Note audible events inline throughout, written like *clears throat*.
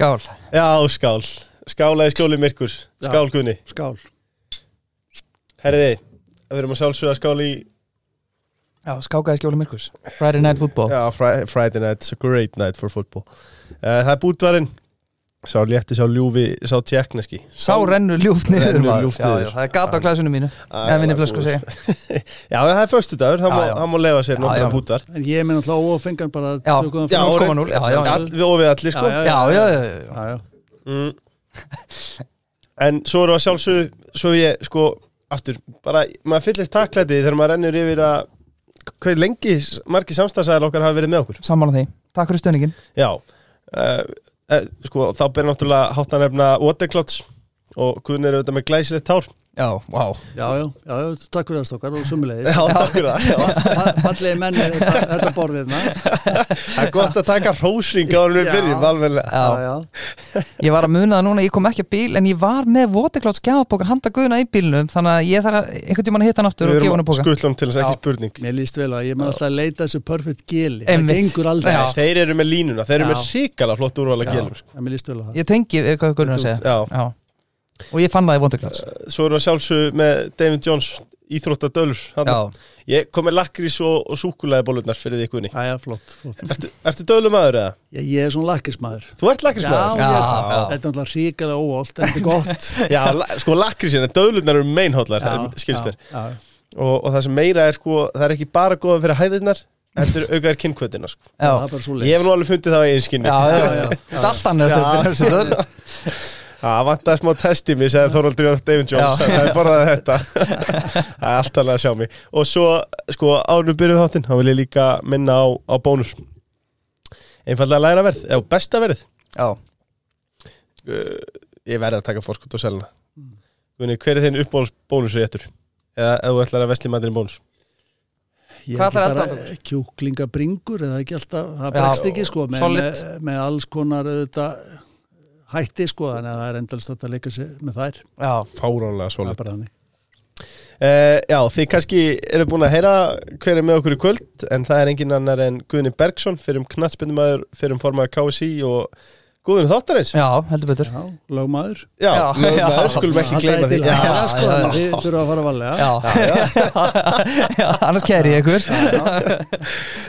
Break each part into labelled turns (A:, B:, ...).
A: Skál.
B: Já, skál. Skálaði skjóli myrkur.
C: Já.
B: Skál Gunni
C: Skál.
B: Herriði, við erum að sjálfsögða skál í
A: Já, skákaði skjóli myrkus Friday Night Football.
B: Já, fri Friday night, it's a great night for football. Uh, Það er bútvarinn Sá létti, sá ljúfi, sá tjekkneski
A: Sá rennur ljúft niður
B: Rennur
A: maður.
B: ljúft
A: já,
B: niður.
A: já, Það er gata á glæsunum mínu *laughs*
B: Já, það er föstu dagur, það má, lefa sér
A: já.
B: bútvar
C: En ég minn alltaf ófengan bara
A: Já.
C: tökum það
B: Já,
C: fram.
A: 0,0, já, já, já.
B: All, við og við allir sko
A: Já, já, já, já.
C: já, já.
B: mm. En svo eru að sjálfsögðu Svo ég, sko, aftur Bara, maður fyllist takklæti þegar maður rennur yfir að Hvað lengi margir samstæðsæðar okkar hafa verið með okkur
A: Sammála því Takk fyrir stönningin
B: Já uh, Sko, þá ber náttúrulega hátt að nefna Waterclouds Og Guðn er auðvitað með glæsilegt hár
A: Já, vá.
C: Já, já, já, já, takk fyrir það stokkar og sumulegis
B: Já, takk fyrir það. Já.
C: Fallegi menni þetta, þetta borðirna
B: Það er gott að taka rósring á hann við byrjum alveg.
A: Já,
C: já,
A: ég var að muna það núna, ég kom ekki að bíl En ég var með Waterclouds gjafabóka handa guðuna í bílnum Þannig að ég þarf að einhvern tímann að hitta hann aftur og gefa hann að bóka
B: skutlum til þess
A: Já.
B: ekki spurning.
C: Mér líst vel að ég maður alltaf að leita þessu perfect geli. Það gengur aldrei.
B: Þeir eru með línuna, þeir eru
C: Já.
B: með
A: Og ég fann það í Waterclouds
B: Svo eru að sjálfsög með David Jones Íþróttadölur
A: Já,
B: Ég kom með lakrís og, og súkulæði bólurnar fyrir því kunni
C: Já, já, flott, flott.
B: Ertu, ertu dölumæður eða?
C: Ég, ég er svona lakkismæður
B: Þú ert
C: Já,
B: lakrísmæður?
C: er
A: Já,
C: það.
A: já.
C: Þetta er náttúrulega ríkala óholt, en þetta er gott *laughs*
B: Já, la, sko lakrísin, en dölurnar eru meinhóllar skilst mér
C: já, já.
B: og, og það sem meira er sko, það er ekki bara góða fyrir hæðirnar kynnkvötina sko.
A: já,
C: það er bara svo
B: Ég hef nú alveg fundið það
A: já, já,
C: Já,
A: já.
C: já.
A: Þetta er allt annað *laughs* Eftir.
B: Það vantaði smá test í mig, segði Þorvaldur Jóð David Jones, það er bara þetta. Það er allt alveg að sjá mig. Og svo, sko, ánum byrjuð þáttinn þá vil ég líka minna á, á bónus. Einfallega læra verð, eða besta verð
A: Já,
B: uh, Ég verði að taka fórskot og selna Gunni, hver er þinn uppbónus bónusu réttur? Eða ef þú ætlar að vesli maður í bónus?
C: Ég
A: Hvað
C: er
A: ætlar
C: ekki
A: að
C: bara
A: elda
C: kjúklingabringur eða ekki alltaf, það bregst ekki sko með, með, með alls konar auðvitað, hætti sko þannig að það er endalist að leika sér með þær.
A: Já,
B: Fáránlega svolít uh, Já, þið kannski eru búin að heyra hver er með okkur í kvöld En það er engin annar en Guðni Bergson Fyrir um knattspindumæður, fyrir um formaður KSI Og Guðni Þáttarins.
A: Já, heldur betur.
C: Já, lögmaður.
B: Já,
A: Já,
B: lögmaður,
A: já.
B: skulum ekki gleyma
C: því.
B: Já,
C: haga, sko,
A: já,
C: þannig
A: já.
C: að Þið þurfa að fara valega
A: Já, *laughs* já, annars kæri ég ykkur.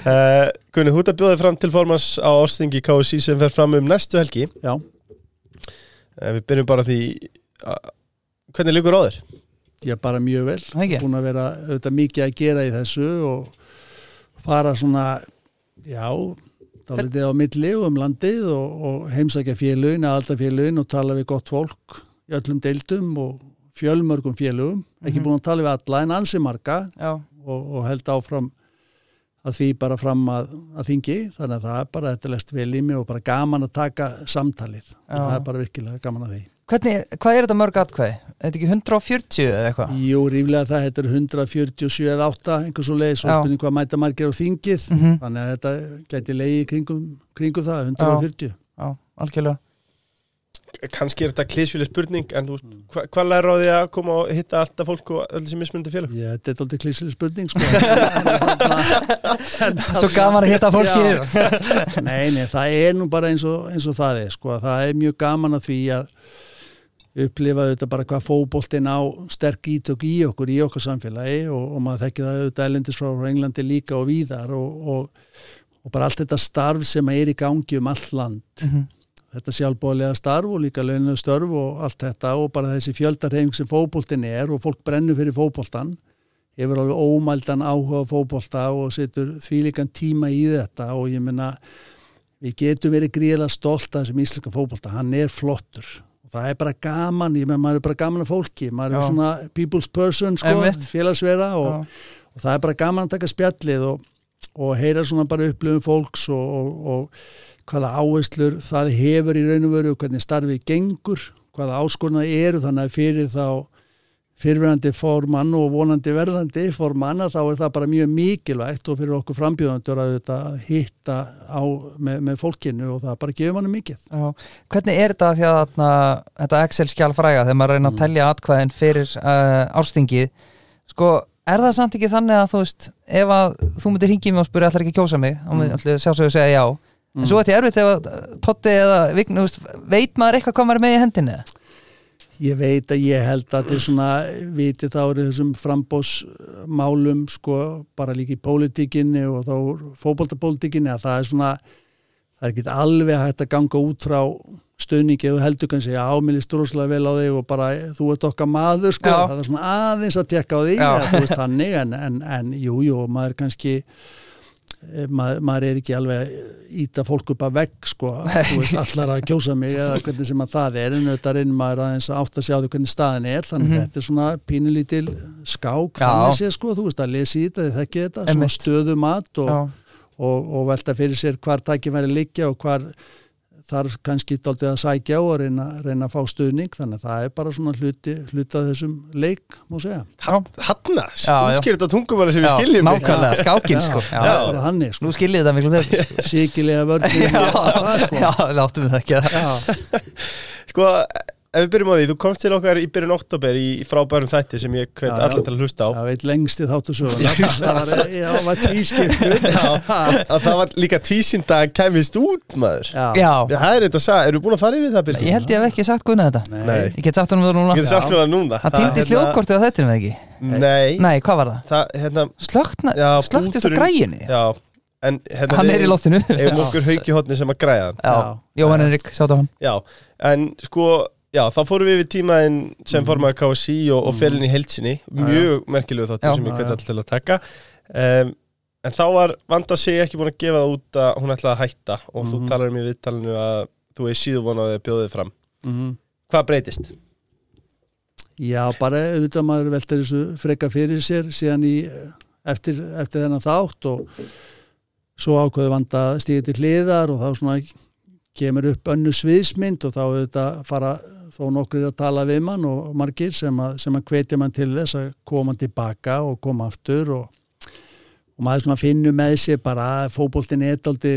B: Uh, Gunni, þú ert að bjóða þig fram til formans á árstingi KSI sem fer fram um næstu helgi.
C: Já,
B: Við byrjum bara því Hvernig líkur á þér?
C: ég er bara mjög vel
A: Það ekki?
C: búin að vera auðvitað mikið að gera í þessu og fara svona já, dálítið á milli og um landið og, og heimsækja félugin, aðalda félugin og tala við gott fólk í öllum deildum og fjölmörgum félugum ekki
A: Mhm.
C: búin að tala við alla en ansi marga
A: Já,
C: og, og held áfram að því bara fram að, að þingi þannig að það er bara þetta lest vel í mig og bara gaman að taka samtalið það er bara virkilega gaman að því
A: Hvernig, hvað er þetta mörg atkvæði? Er þetta ekki 140 eða eitthvað?
C: Jú, ríflega það, þetta er 147 eða 8, einhvers og leið, svo
A: Já.
C: spurning hvað mæta margir á þingið,
A: Mhm.
C: þannig að þetta gæti leiði kringum, kringum það, 140.
A: Já, algjörlega
B: Kannski er þetta klísfjöli spurning En þú, hva, hvað læra á því að koma og hitta alltaf fólk og öll sem mismundi félag?
C: Já, þetta er aldrei klísileg spurning, sko. *laughs*
A: Svo gaman að hitta fólki
C: nei, nei, það er nú bara eins og, eins og það er, sko, það er mjög gaman að því að upplifa þetta bara hvað fótboltinn á sterk ítök í okkur, í okkar samfélagi og, og maður þekki það auðvitað elendis frá Englandi líka og víðar og, og, og bara allt þetta starf sem er í gangi um all land
A: Mhm.
C: Þetta sjálfbóðlega starf og líka launuðu störf og allt þetta og bara þessi fjöldarhefing sem fótboltin er og fólk brennur fyrir fótboltan hefur alveg ómældan áhuga á fótbolta og setur þvílíkan tíma í þetta og ég menna við getum verið gríðlega stolt af þessum íslenska fótbolta, hann er flottur og það er bara gaman, ég menna maður er bara gaman af fólki, maður
A: Já.
C: er svona people's person sko, félagsvera og,
A: Já.
C: og það er bara gaman að taka spjallið og, og heyra svona bara upplöfum fólks og, og, og hvaða áherslur það hefur í raun og veru hvernig starfið gengur, hvaða áskorna eru þannig að fyrir þá fyrirverandi formann og vonandi verðandi formann að þá er það bara mjög mikilvægt og fyrir okkur frambjöðandur að þetta hitta á með, með fólkinu og það bara gefur manni mikið.
A: Já. Hvernig er þetta því að þarna, þetta Excel-skjál fræga þegar maður reyna að telja atkvæðin fyrir uh, árstingið sko, er það samt ekki þannig að þú veist ef að þú myndir hringið mig og spyrja allar ekki kjósa mig og mm. allir sjálfsögur segja já en svo ætti ég erfitt ef Totti eða Vign, veit maður eitthvað hvað maður er með í hendinni?
C: Ég veit að ég held að þetta er svona viti þá eru þessum frambósmálum sko bara líka í pólitíkinni og þá fótboltapólitíkinni að það er svona það er ekki alveg hægt að ganga út frá stöðningi og heldur kannski að ámilist rosalega vel á þig og bara þú ert okkar maður sko,
A: Já.
C: það er svona aðeins að tekka á veist þannig en, en, en jú, jú, maður kannski eh, maður, maður er ekki alveg íta fólk upp að vegg sko, *laughs* veist, allar að kjósa mig eða hvernig sem að það er, en auðvitað reynir maður aðeins að átt að sjá því hvernig staðin er þannig
A: Mhm.
C: að þetta er svona pínulítil skák
A: Já.
C: þannig sé sko, þú veist að lesi í þetta þið þekki þetta, svona
A: Einmitt.
C: stöðu mat og,
A: Já,
C: og, og velta fyrir sér hvar tækið væri liggja og hvar þarf kannski dálítið að sækja og reyna, reyna að fá stuðning þannig að það er bara svona hluti, af þessum leik, má segja.
A: já,
B: Hanna, útskýrt á tungumáli sem við
A: já,
B: skiljum þig.
A: nákvæmlega, skákin sko
C: Já,
A: já,
C: bara hannig, sko.
A: nú skiljið þetta miklu betur sko.
C: Sikilega vörðin,
A: já,
C: það, sko.
A: já, láttum við það ekki
B: Sko, ef við byrjum á því, þú komst til okkar í byrjun oktober í í frábærum þætti sem ég hvet
C: Já, já.
B: allir til að hlusta á.
C: það veit lengst í þáttu söguna. Það var, já, það var tvískiptur. *laughs*
B: Að það var líka tvísinda að kemist út, maður.
C: Já.
A: Já,
B: Já, það er þetta að sagða, eru búin að fara yfir það, Birgir?
A: ég held ég hef ekki sagt Gunnar þetta
C: Nei.
A: Ég get sagt hann um það núna
B: Ég get sagt fyrir það núna.
A: Hann
B: Það,
A: týndi
B: hérna,
A: sljóðkortið á þetta með ekki
B: Nei,
A: Nei, hvað var það?
B: það, hérna,
A: Slögt
B: Já,
A: þess að
B: búturinn-
A: græjunni
B: já, en hérna
A: Hann er í loftinu
B: Eigum okkur hauki hotni sem að græja hann.
A: Já, Jóhann Henrik, sjátt á hann
B: Já, en sko, já, þá fórum við við tímaðin sem formaður KSI og, og felin í heilsinni. Mjög merkilegu þáttur sem ég
C: já.
B: allir til að taka. Um, en þá var Vanda sig ekki búin að gefa það út að hún ætlaði að hætta og þú
C: Mhm.
B: talar um í viðtalinu að þú er síðu vonaði að bjóða þið fram.
C: Mhm.
B: Hvað breytist?
C: Já, bara auðvitað maður veltir þessu freka fyrir sér síðan í eftir, eftir þennan þátt og svo ákveðu vanda stíði til hliðar og þá svona kemur upp önnu sviðsmynd og þá auðvitað fara þó nokkur að tala við mann og margir sem að, sem að hvetja mann til þess að koma tilbaka og koma aftur og, og maður finnur með sér bara að fótboltin etaldi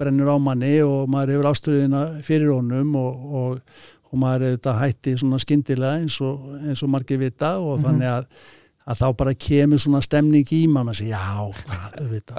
C: brennur á manni og maður hefur ástriðina fyrir honum og, og, og maður er þetta hætti svona skyndilega eins og, eins og margir vita og þannig að, að þá bara kemur svona stemning í maður og segja já,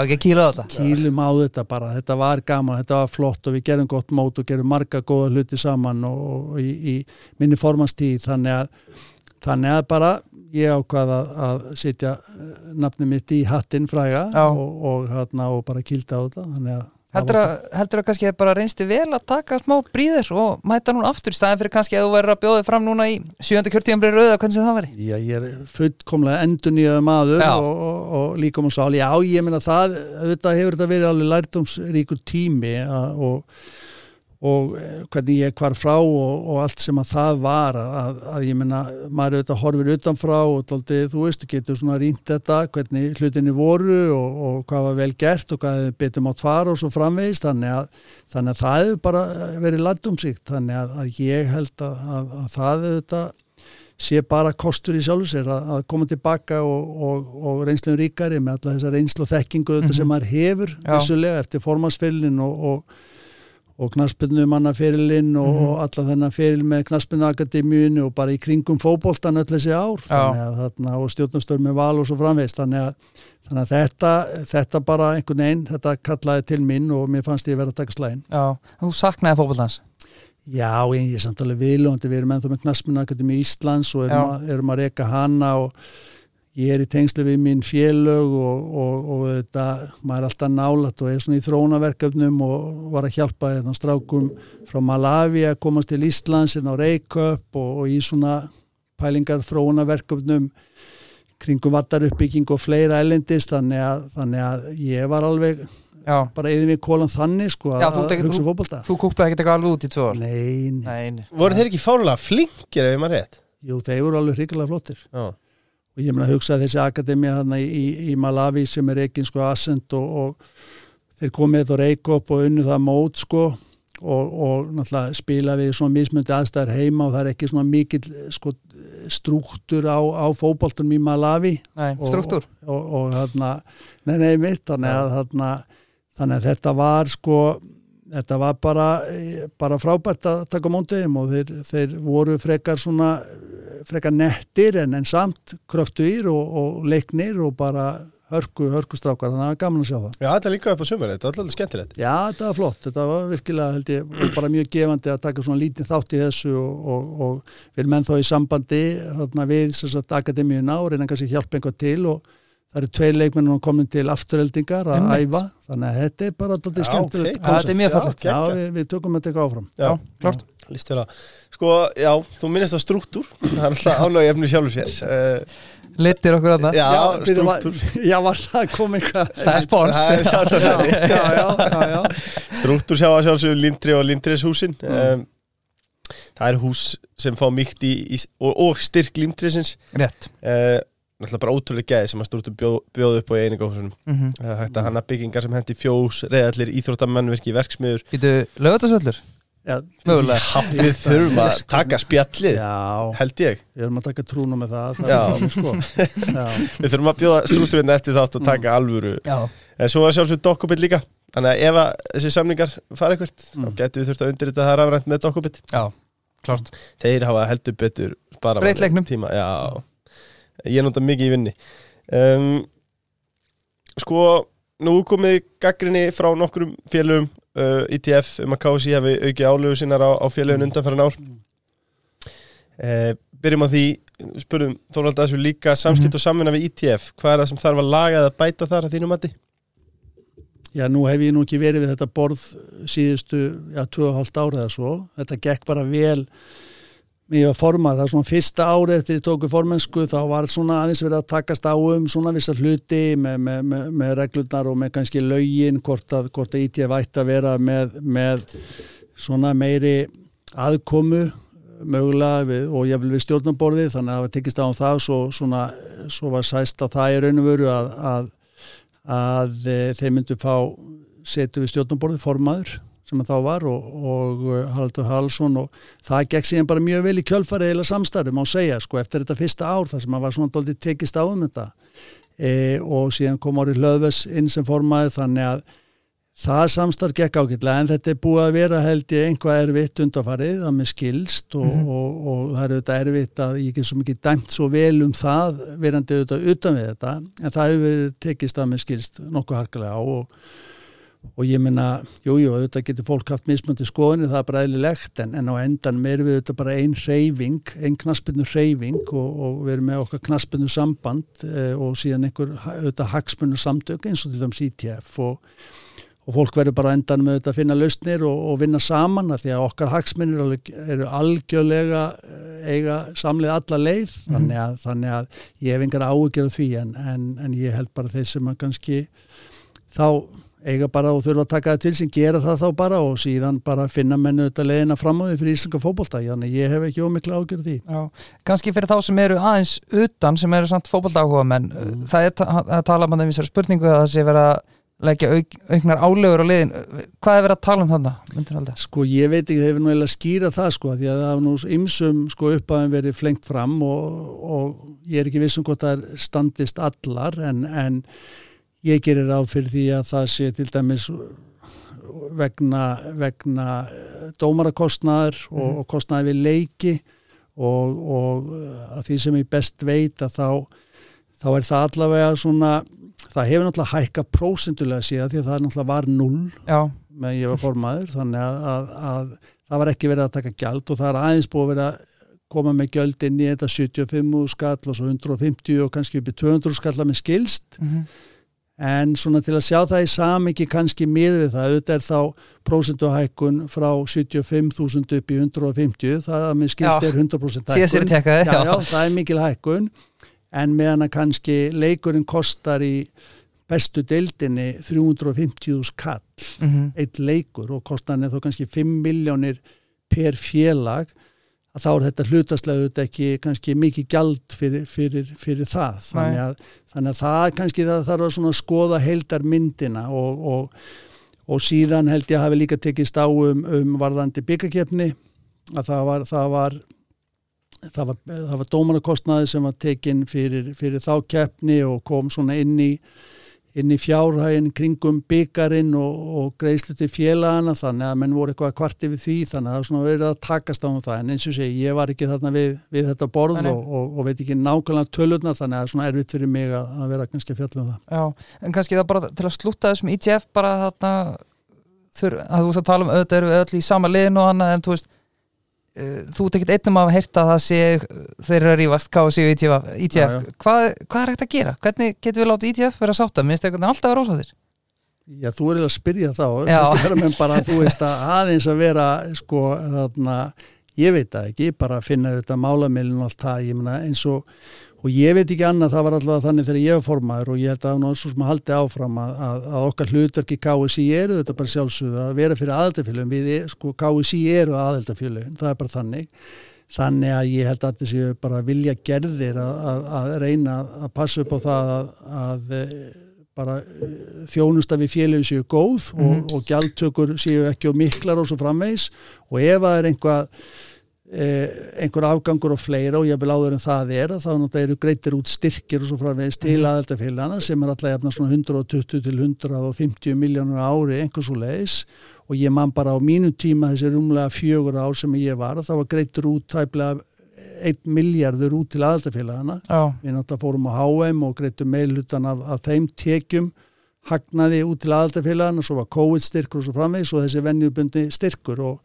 A: að á þetta.
C: Kýlum á þetta bara, þetta var gaman, þetta var flott og við gerum gott mót og gerum marga góða hluti saman og, og í, í minni formanstíð þannig að, þannig að bara ég ákvað að, að setja eh, nafnið mitt í hattinn fræga og, og, hérna, og bara kýlda á þetta þannig að
A: Heldur að, heldur að kannski bara reynsti vel að taka smá bríðir og mæta núna aftur í staðin fyrir kannski að þú verður að bjóða fram núna í sjönda kjörtíðanbri rauða, hvernig sem það veri?
C: Já, ég er fullkomlega endur nýjaða maður og, og, og líka um sál. Já, ég meina það, auðvitað hefur þetta verið alveg lærdómsríkur tími að, og, og eh, hvernig ég hvar frá og, og allt sem að það var að, að, ég meina, maður auðvitað horfir utanfrá og tóldi, þú veist, getur svona rýnt þetta, hvernig hlutinni voru og, og hvað var vel gert og hvað hefur betur mátt fara og svo framvegist, þannig að, þannig að það hefur bara verið lærdómsíkt, þannig að, að ég held að, að, að það auðvitað sé bara kostur í sjálfu sér að, að koma tilbaka og, og, og reynslun ríkari með alla þessa reynslu og þekkingu mm sem maður hefur
A: Já.
C: vissulega eftir formansferilin og, og, knaspinu mannaferilin og,
A: Mhm.
C: og alla þennan feril með knaspinu akademíunu og bara í kringum fótboltan öll þessi ár. Að, þarna, og stjórnastöður með val og svo framvegist þannig að, þannig að þetta, þetta bara einhvern veginn, þetta kallaði til minn og mér fannst ég verið að taka slægin
A: Já, þú saknaði fótbollans
C: Já, ég er samt alveg viðlóndi, við erum ennþá með knaspinu akademi Íslands og erum, að, erum að reka hana og ég er í tengslu við mín félög og, og, og þetta, maður er alltaf nálat og er svona í þróunaverkefnum og var að hjálpa þetta strákum frá Malawi að komast til Íslands en á Reykjöp og, og í svona pælingar þróunaverkefnum kringum vattaruppbygging og fleira elendist þannig að, þannig að ég var alveg
A: Já,
C: bara eða við kólan þannig sko
A: Já,
C: að
A: ekki-
C: hugsa
A: þú-
C: fótbolta
A: þú kúpaði ekkert eitthvað alveg út í tvö ár
C: Nei, nei,
A: Nei, nei.
B: Voru þeir ekki fárlega flinkir ef ég maður rétt?
C: jú, þeir voru alveg hrikalega flottir
B: Já.
C: Og ég meina að hugsa að þessi akademia þarna í, í, Malawi sem er ekki sko Ascent og, og þeir komið þetta á Reykjop og unnu það mót sko og, og náttúrulega spila við svona mismundi aðstæðar heima og það er ekki svona mikill sko strúktur á, á fótboltunum í Malawi
A: nei
C: og-
A: struktúr
C: og, og þarna, nei, nei, mitt þannig að, þarna, þannig að þetta var sko, þetta var bara bara frábært að taka þeim og þeir, þeir voru frekar svona frekar nettir en, en samt kröftuðir og, og leiknir og bara hörku, hörkustrákar, þannig að það var gaman að sjá það.
B: Já, þetta er líka upp á sumari, þetta er alltaf skemmtilegt.
C: Já, þetta var flott, þetta var virkilega held ég, bara mjög gefandi að taka svona lítið þátt í þessu og, og, og við erum ennþá í sambandi þarna, við sem sagt, akademíuna og reyna kannski hjálpa einhvað til og það eru tvei leikmenn komin til afturheldingar að æfa, þannig að þetta er bara alltaf
B: Já,
C: skemmtilegt.
A: Já, þetta er mjög
B: Já,
A: fallegt.
C: Já, við, við tökum þetta eitthvað áfram.
B: Já,
A: klárt.
B: Lýst vel að Sko, já, þú minnist á struktúr Það er alltaf ánæg efni sjálfur sér. Uh,
A: Litir okkur aðna
B: Já,
C: var-
B: struktúr
C: Já, var það að koma eitthvað
A: Það er spons.
B: Það er sjálft að *laughs*
C: Já, já, já, já, já.
B: Struktúr sjá að sjálfsögur Lindri og Lindris húsin
C: Mm.
B: um, Það er hús sem fá mýkt í, í og, og styrk Lindrisins.
A: Rétt.
B: Uh, Náttúrulega bara ótrúlega gæði sem að Struktúr bjóð, bjóð upp á í einingahúsunum.
A: Mm
B: Það er hægt að hanna byggingar sem hendi fjós, reyðallir, íþróttamennverki, verksmiður
A: Býtu, lögatarsvöllur
C: Já.
B: Við þurfum að taka spjallið,
C: Já,
B: held ég.
C: Við erum að taka trúna með það, það er sko. *laughs*
B: Við þurfum að bjóða struktúrinn eftir þátt og taka alvöru.
A: Já.
B: En svo er sjálfsög dokkubit líka. Þannig að ef að þessi samningar fara eitthvað
C: Mm.
B: þá getum við þurft að undirrita það rafrænt með dokkubit Þeir hafa heldur betur bara
A: Breytt leiknum.
B: tíma, já, Ég nota mikið í vinni um, Sko Nú komið gaggrinni frá nokkrum félögum uh, ITF um að KSI hafi aukið álögu sinnar á, á félögun undanfæran ár uh, Byrjum á því spurðum Þórvald að þessu líka samskipt
A: Mhm.
B: og samvinna við ITF Hvað er það sem þarf að laga eða bæta þar að þínu mati?
C: Já, nú hef ég nú ekki verið við þetta borð síðustu, já, 2,5 ára eða svo. Þetta gekk bara vel mér var formað. Það er svona fyrsta árið eftir ég tóku formensku, þá var svona aðeins verið að takast á um svona vissar hluti með, með, með, með reglurnar og með kannski lögin, hvort að, að ITF ætti að vera með, svona meiri aðkomu mögulega við, og ég vil við stjórnaborðið þannig að það var tekist á um það svo, svona, svo var sæst að það er raun og veru að, að að e, þeir myndu fá setu við stjórnumborðið formaður sem að þá var og, og eh, Haraldur Halsson og það gekk síðan bara mjög vel í kjölfarið eða samstarfi má segja sko eftir þetta fyrsta ár þar sem að var svona doldið tekist á um þetta e, og síðan kom árið Hlöðves inn sem formaður þannig að það samstarf gekk ágætlega en þetta er búið að vera held ég einhvað erfitt undarfarið að með skilst og,
A: Mhm.
C: og, og það er auðvitað erfitt að ég get svo mikið dæmt svo vel um það verandi auðvitað utan við þetta en það hefur tekist að með skilst nokkuð harkalega á og, og ég minna, jú, jú, auðvitað getur fólk haft mismöndi skoðinni, það er bara eðlilegt en, en á endan meir við auðvitað bara ein reyfing, ein knaspinu reyfing og, og við erum með okkar knaspinu samband eh, og síðan einhver auðvitað hagsmunu samtök eins og til dæmis ITF og og fólk verður bara á endan með þetta að finna lausnir og, og vinna saman af því að okkar hagsmunir eru algjörlega eh, eiga samlið alla leið. Þannig, að, þannig að ég hef engar áhugjör af því en, en, en ég held bara þeir sem að kannski þá eiga bara og þurfa að taka það til sem gera það þá bara og síðan bara finna mennu þetta leiðina fram á því fyrir Íslandska fótbolta. Þannig ég hef ekki ómikla áhugjör af því.
A: Já, kannski fyrir þá sem eru aðeins utan sem eru samt fótboldaáhuga menn það er að tala um þessari spurningu að það sé vera leggja auk, auknar álögur á liðin. Hvað er verið að tala um þarna?
C: Sko ég veit ekki, það hefur nú eiginlega skýra það sko, því að það hafa nú ymsum sko uppæðum verið flengt fram og, og ég er ekki vissum hvort það standist allar en, en ég gerir ráð fyrir því að það sé til dæmis vegna, vegna eh, dómarakostnaður og, og kostnaði við leiki og, og eh, að því sem ég best veit að þá, þá er það allavega svona það hefur náttúrulega hækka prósendulega síðan því að það náttúrulega var null
A: Já,
C: með ég var formaður þannig að, að, að það var ekki verið að taka gjald og það er aðeins búið að vera að koma með gjöld inn í þetta 75 skall og svo 150 og kannski upp í 200 skalla með skilst.
A: Mm
C: en svona til að sjá það í samingi kannski miður við það, auðvitað er þá prósentuhækkun frá 75.000 upp í 150, það að með skilst
A: Já.
C: er 100% hækkun
A: tekkaði
C: já, já, það er mikil hækkun en meðan að kannski leikurinn kostar í bestu deildinni 350 skall
A: mm -hmm.
C: eitt leikur og kostan er þá kannski 5 miljónir per félag að þá er þetta hlutaslega auðvitað ekki kannski mikið gjald fyrir, fyrir, fyrir það. Þannig að, þannig að það kannski það þarf að skoða heildar myndina og, og, og síðan held ég að hafi líka tekist á um, um varðandi byggakefni að það var það var, það var, það var dómarakostnaði sem var tekin fyrir, fyrir þá keppni og kom svona inn í inn í fjárhægin kringum byggarinn og, og greiðslu til félagana þannig að menn voru eitthvað kvart yfir því þannig að það er svona verið að takast á um það. En eins og segi, ég var ekki þarna við, við þetta borð og, og, og veit ekki nákvæmlega tölurnar þannig að það er svona erfitt fyrir mig að, að vera kannski að fjalla um það.
A: Já, en kannski það bara til að slúta þessum ITF bara þarna þur, að þú veist að tala um auðvitað eru öll í sama liðin og annað en þú veist þú ert ekkert einnum að heyrta að það sé þeir eru að rífast KSI og ITF, ITF.
C: Já, já.
A: Hvað, hvað er hægt að gera? Hvernig getum við látið ITF vera sátta? Minnst eitthvað alltaf vera ósáttir?
C: Já, þú er eiginlega að spyrja þá bara, þú veist að aðeins að vera sko, þarna ég veit það ekki, bara að finna þetta málamilin og allt það, ég meina eins og og ég veit ekki annað, það var alltaf þannig þegar ég var formaður og ég held að nú svo sem að haldi áfram að, að, að okkar hlutverki KSI eru þetta bara sjálfsögðu að vera fyrir aðeltafélagum við, sko, KSI eru aðeltafélagum það er bara þannig. Þannig að ég held að þetta séu bara vilja gerðir að, að, að reyna að passa upp á það að, að eh, bara eh, þjónusta við félagin séu góð og, og gjaldtökur séu ekki og miklar og svo framvegs og ef það er einhvað einhver afgangur og fleira og ég vil áður en það er að þá náttúrulega eru greitir út styrkir og svo framvegis til aðeltafélagana sem er alltaf jafna svona 120 til 150 miljónur ári einhvers og leiðis og ég man bara á mínu tíma þessi rúmlega fjögur ár sem ég var það var greitir út tæplega 1 miljardur út til aðeltafélagana við náttúrulega fórum á HM og greitum meilhutan af, af þeim tekjum hagnaði út til aðaltafélagana svo var COVID styrkur og svo framvegis og þessi venjubundi styrkur og,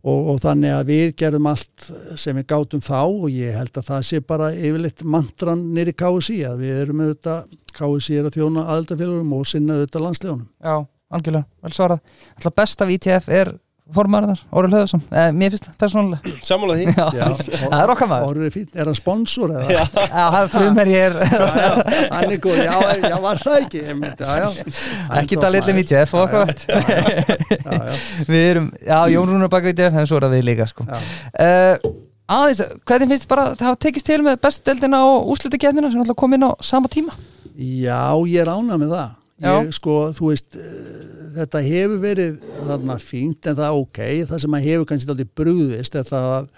C: og, og þannig að við gerum allt sem við gátum þá og ég held að það sé bara yfirleitt mantran nýri KSI að við erum auðvitað KSI er að þjóna aðaltafélagum og sinna auðvitað landslegunum.
A: já, algjörlega, vel svarað Alltaf best af ITF er formaður þar, Órið Hlöðarsson eh, Mér finnst það persónulega.
B: Sammála því.
A: Já,
C: Já,
A: það er okkar maður.
C: Orður er fínt, er það sponsor eða?
A: Já, það er frumher ég er
C: Já, já, hann er góð, já, já, var það ekki, myndi, já, já. Hann er
A: ekki
C: topp
A: það litli
C: maður.
A: ITF og okkar.
C: Já, já,
A: Við erum, já, Jón Rúnar baka ITF en svo er það við líka sko.
C: Já.
A: uh, Aðeins, hvernig finnst þið bara það hafa tekist til með bestu deildina og úrslutakefnina sem alltaf kom inn á sama tíma?
C: Já, ég er ánað með það. Ég, sko, þú veist, eh, þetta hefur verið þarna fínt en það er ok. Það sem að hefur kannski aldrei brugðist er það að,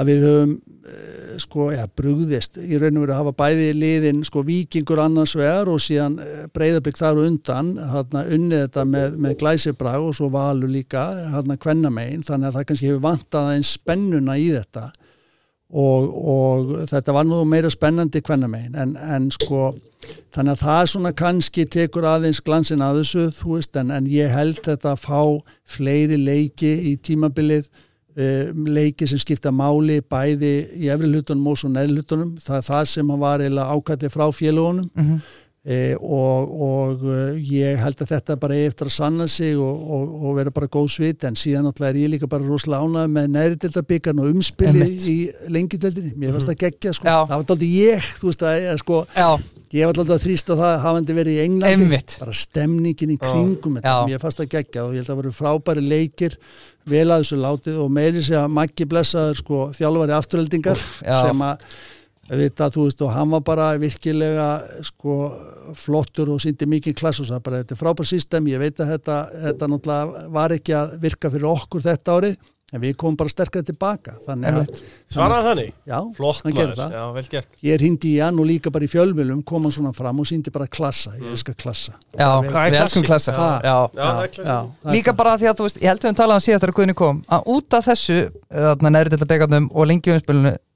C: að við höfum, eh, sko, já, brugðist í raun og veru að hafa bæði liðin, sko, vikingur annars vegar og síðan breyðablík þar á undan, þarna unnið þetta með, með glæsibrag og svo valur líka, þarna kvennamegin, þannig að það kannski hefur vantað aðeins spennuna í þetta og, og þetta var nú meira spennandi kvennamegin en, en sko þannig að það svona kannski tekur aðeins glansin að þessu þú veist en, en ég held þetta að fá fleiri leiki í tímabilið uh, leiki sem skipta máli bæði í efri hlutunum og svo neðri hlutunum það er það sem var eiginlega ákvæði frá félagunum
A: mm -hmm.
C: E, og, og uh, ég held að þetta bara eftir að sanna sig og, og, og vera bara góð svit en síðan náttúrulega er ég líka bara rosalega ánað með næriðildabikkan og umspili í lengjudeldinni, mér fannst það geggja sko. Það var aldrei ég, þú veist að sko, ég var alltaf að þrýsta það hafandi verið í Englandi,
A: Einmitt.
C: bara stemningin í kringum þetta, mér fannst það geggja og ég held að það voru frábæri leikir vel að þessu látið og meiri sé að Maggi blessaður sko þjálfari afturheldingar
A: já.
C: sem að Þetta, þú veist, og hann var bara virkilega sko, flottur og síndi mikið klass og það bara, þetta er frábær system ég veit að þetta, þetta náttúrulega var ekki að virka fyrir okkur þetta árið en við komum bara sterkar tilbaka. Þannig að.
B: Svaraði þannig?
C: já,
B: Flott
C: hann gerði það.
B: Já, vel gert.
C: Ég er hindi í hann og líka bara í fjölmjölum kom hann svona fram og síndi bara klassa. Ég elska klassa.
A: Já,
B: er
A: við elskum klassa. Já,
B: það er
C: er
A: Líka bara því að þú veist, ég held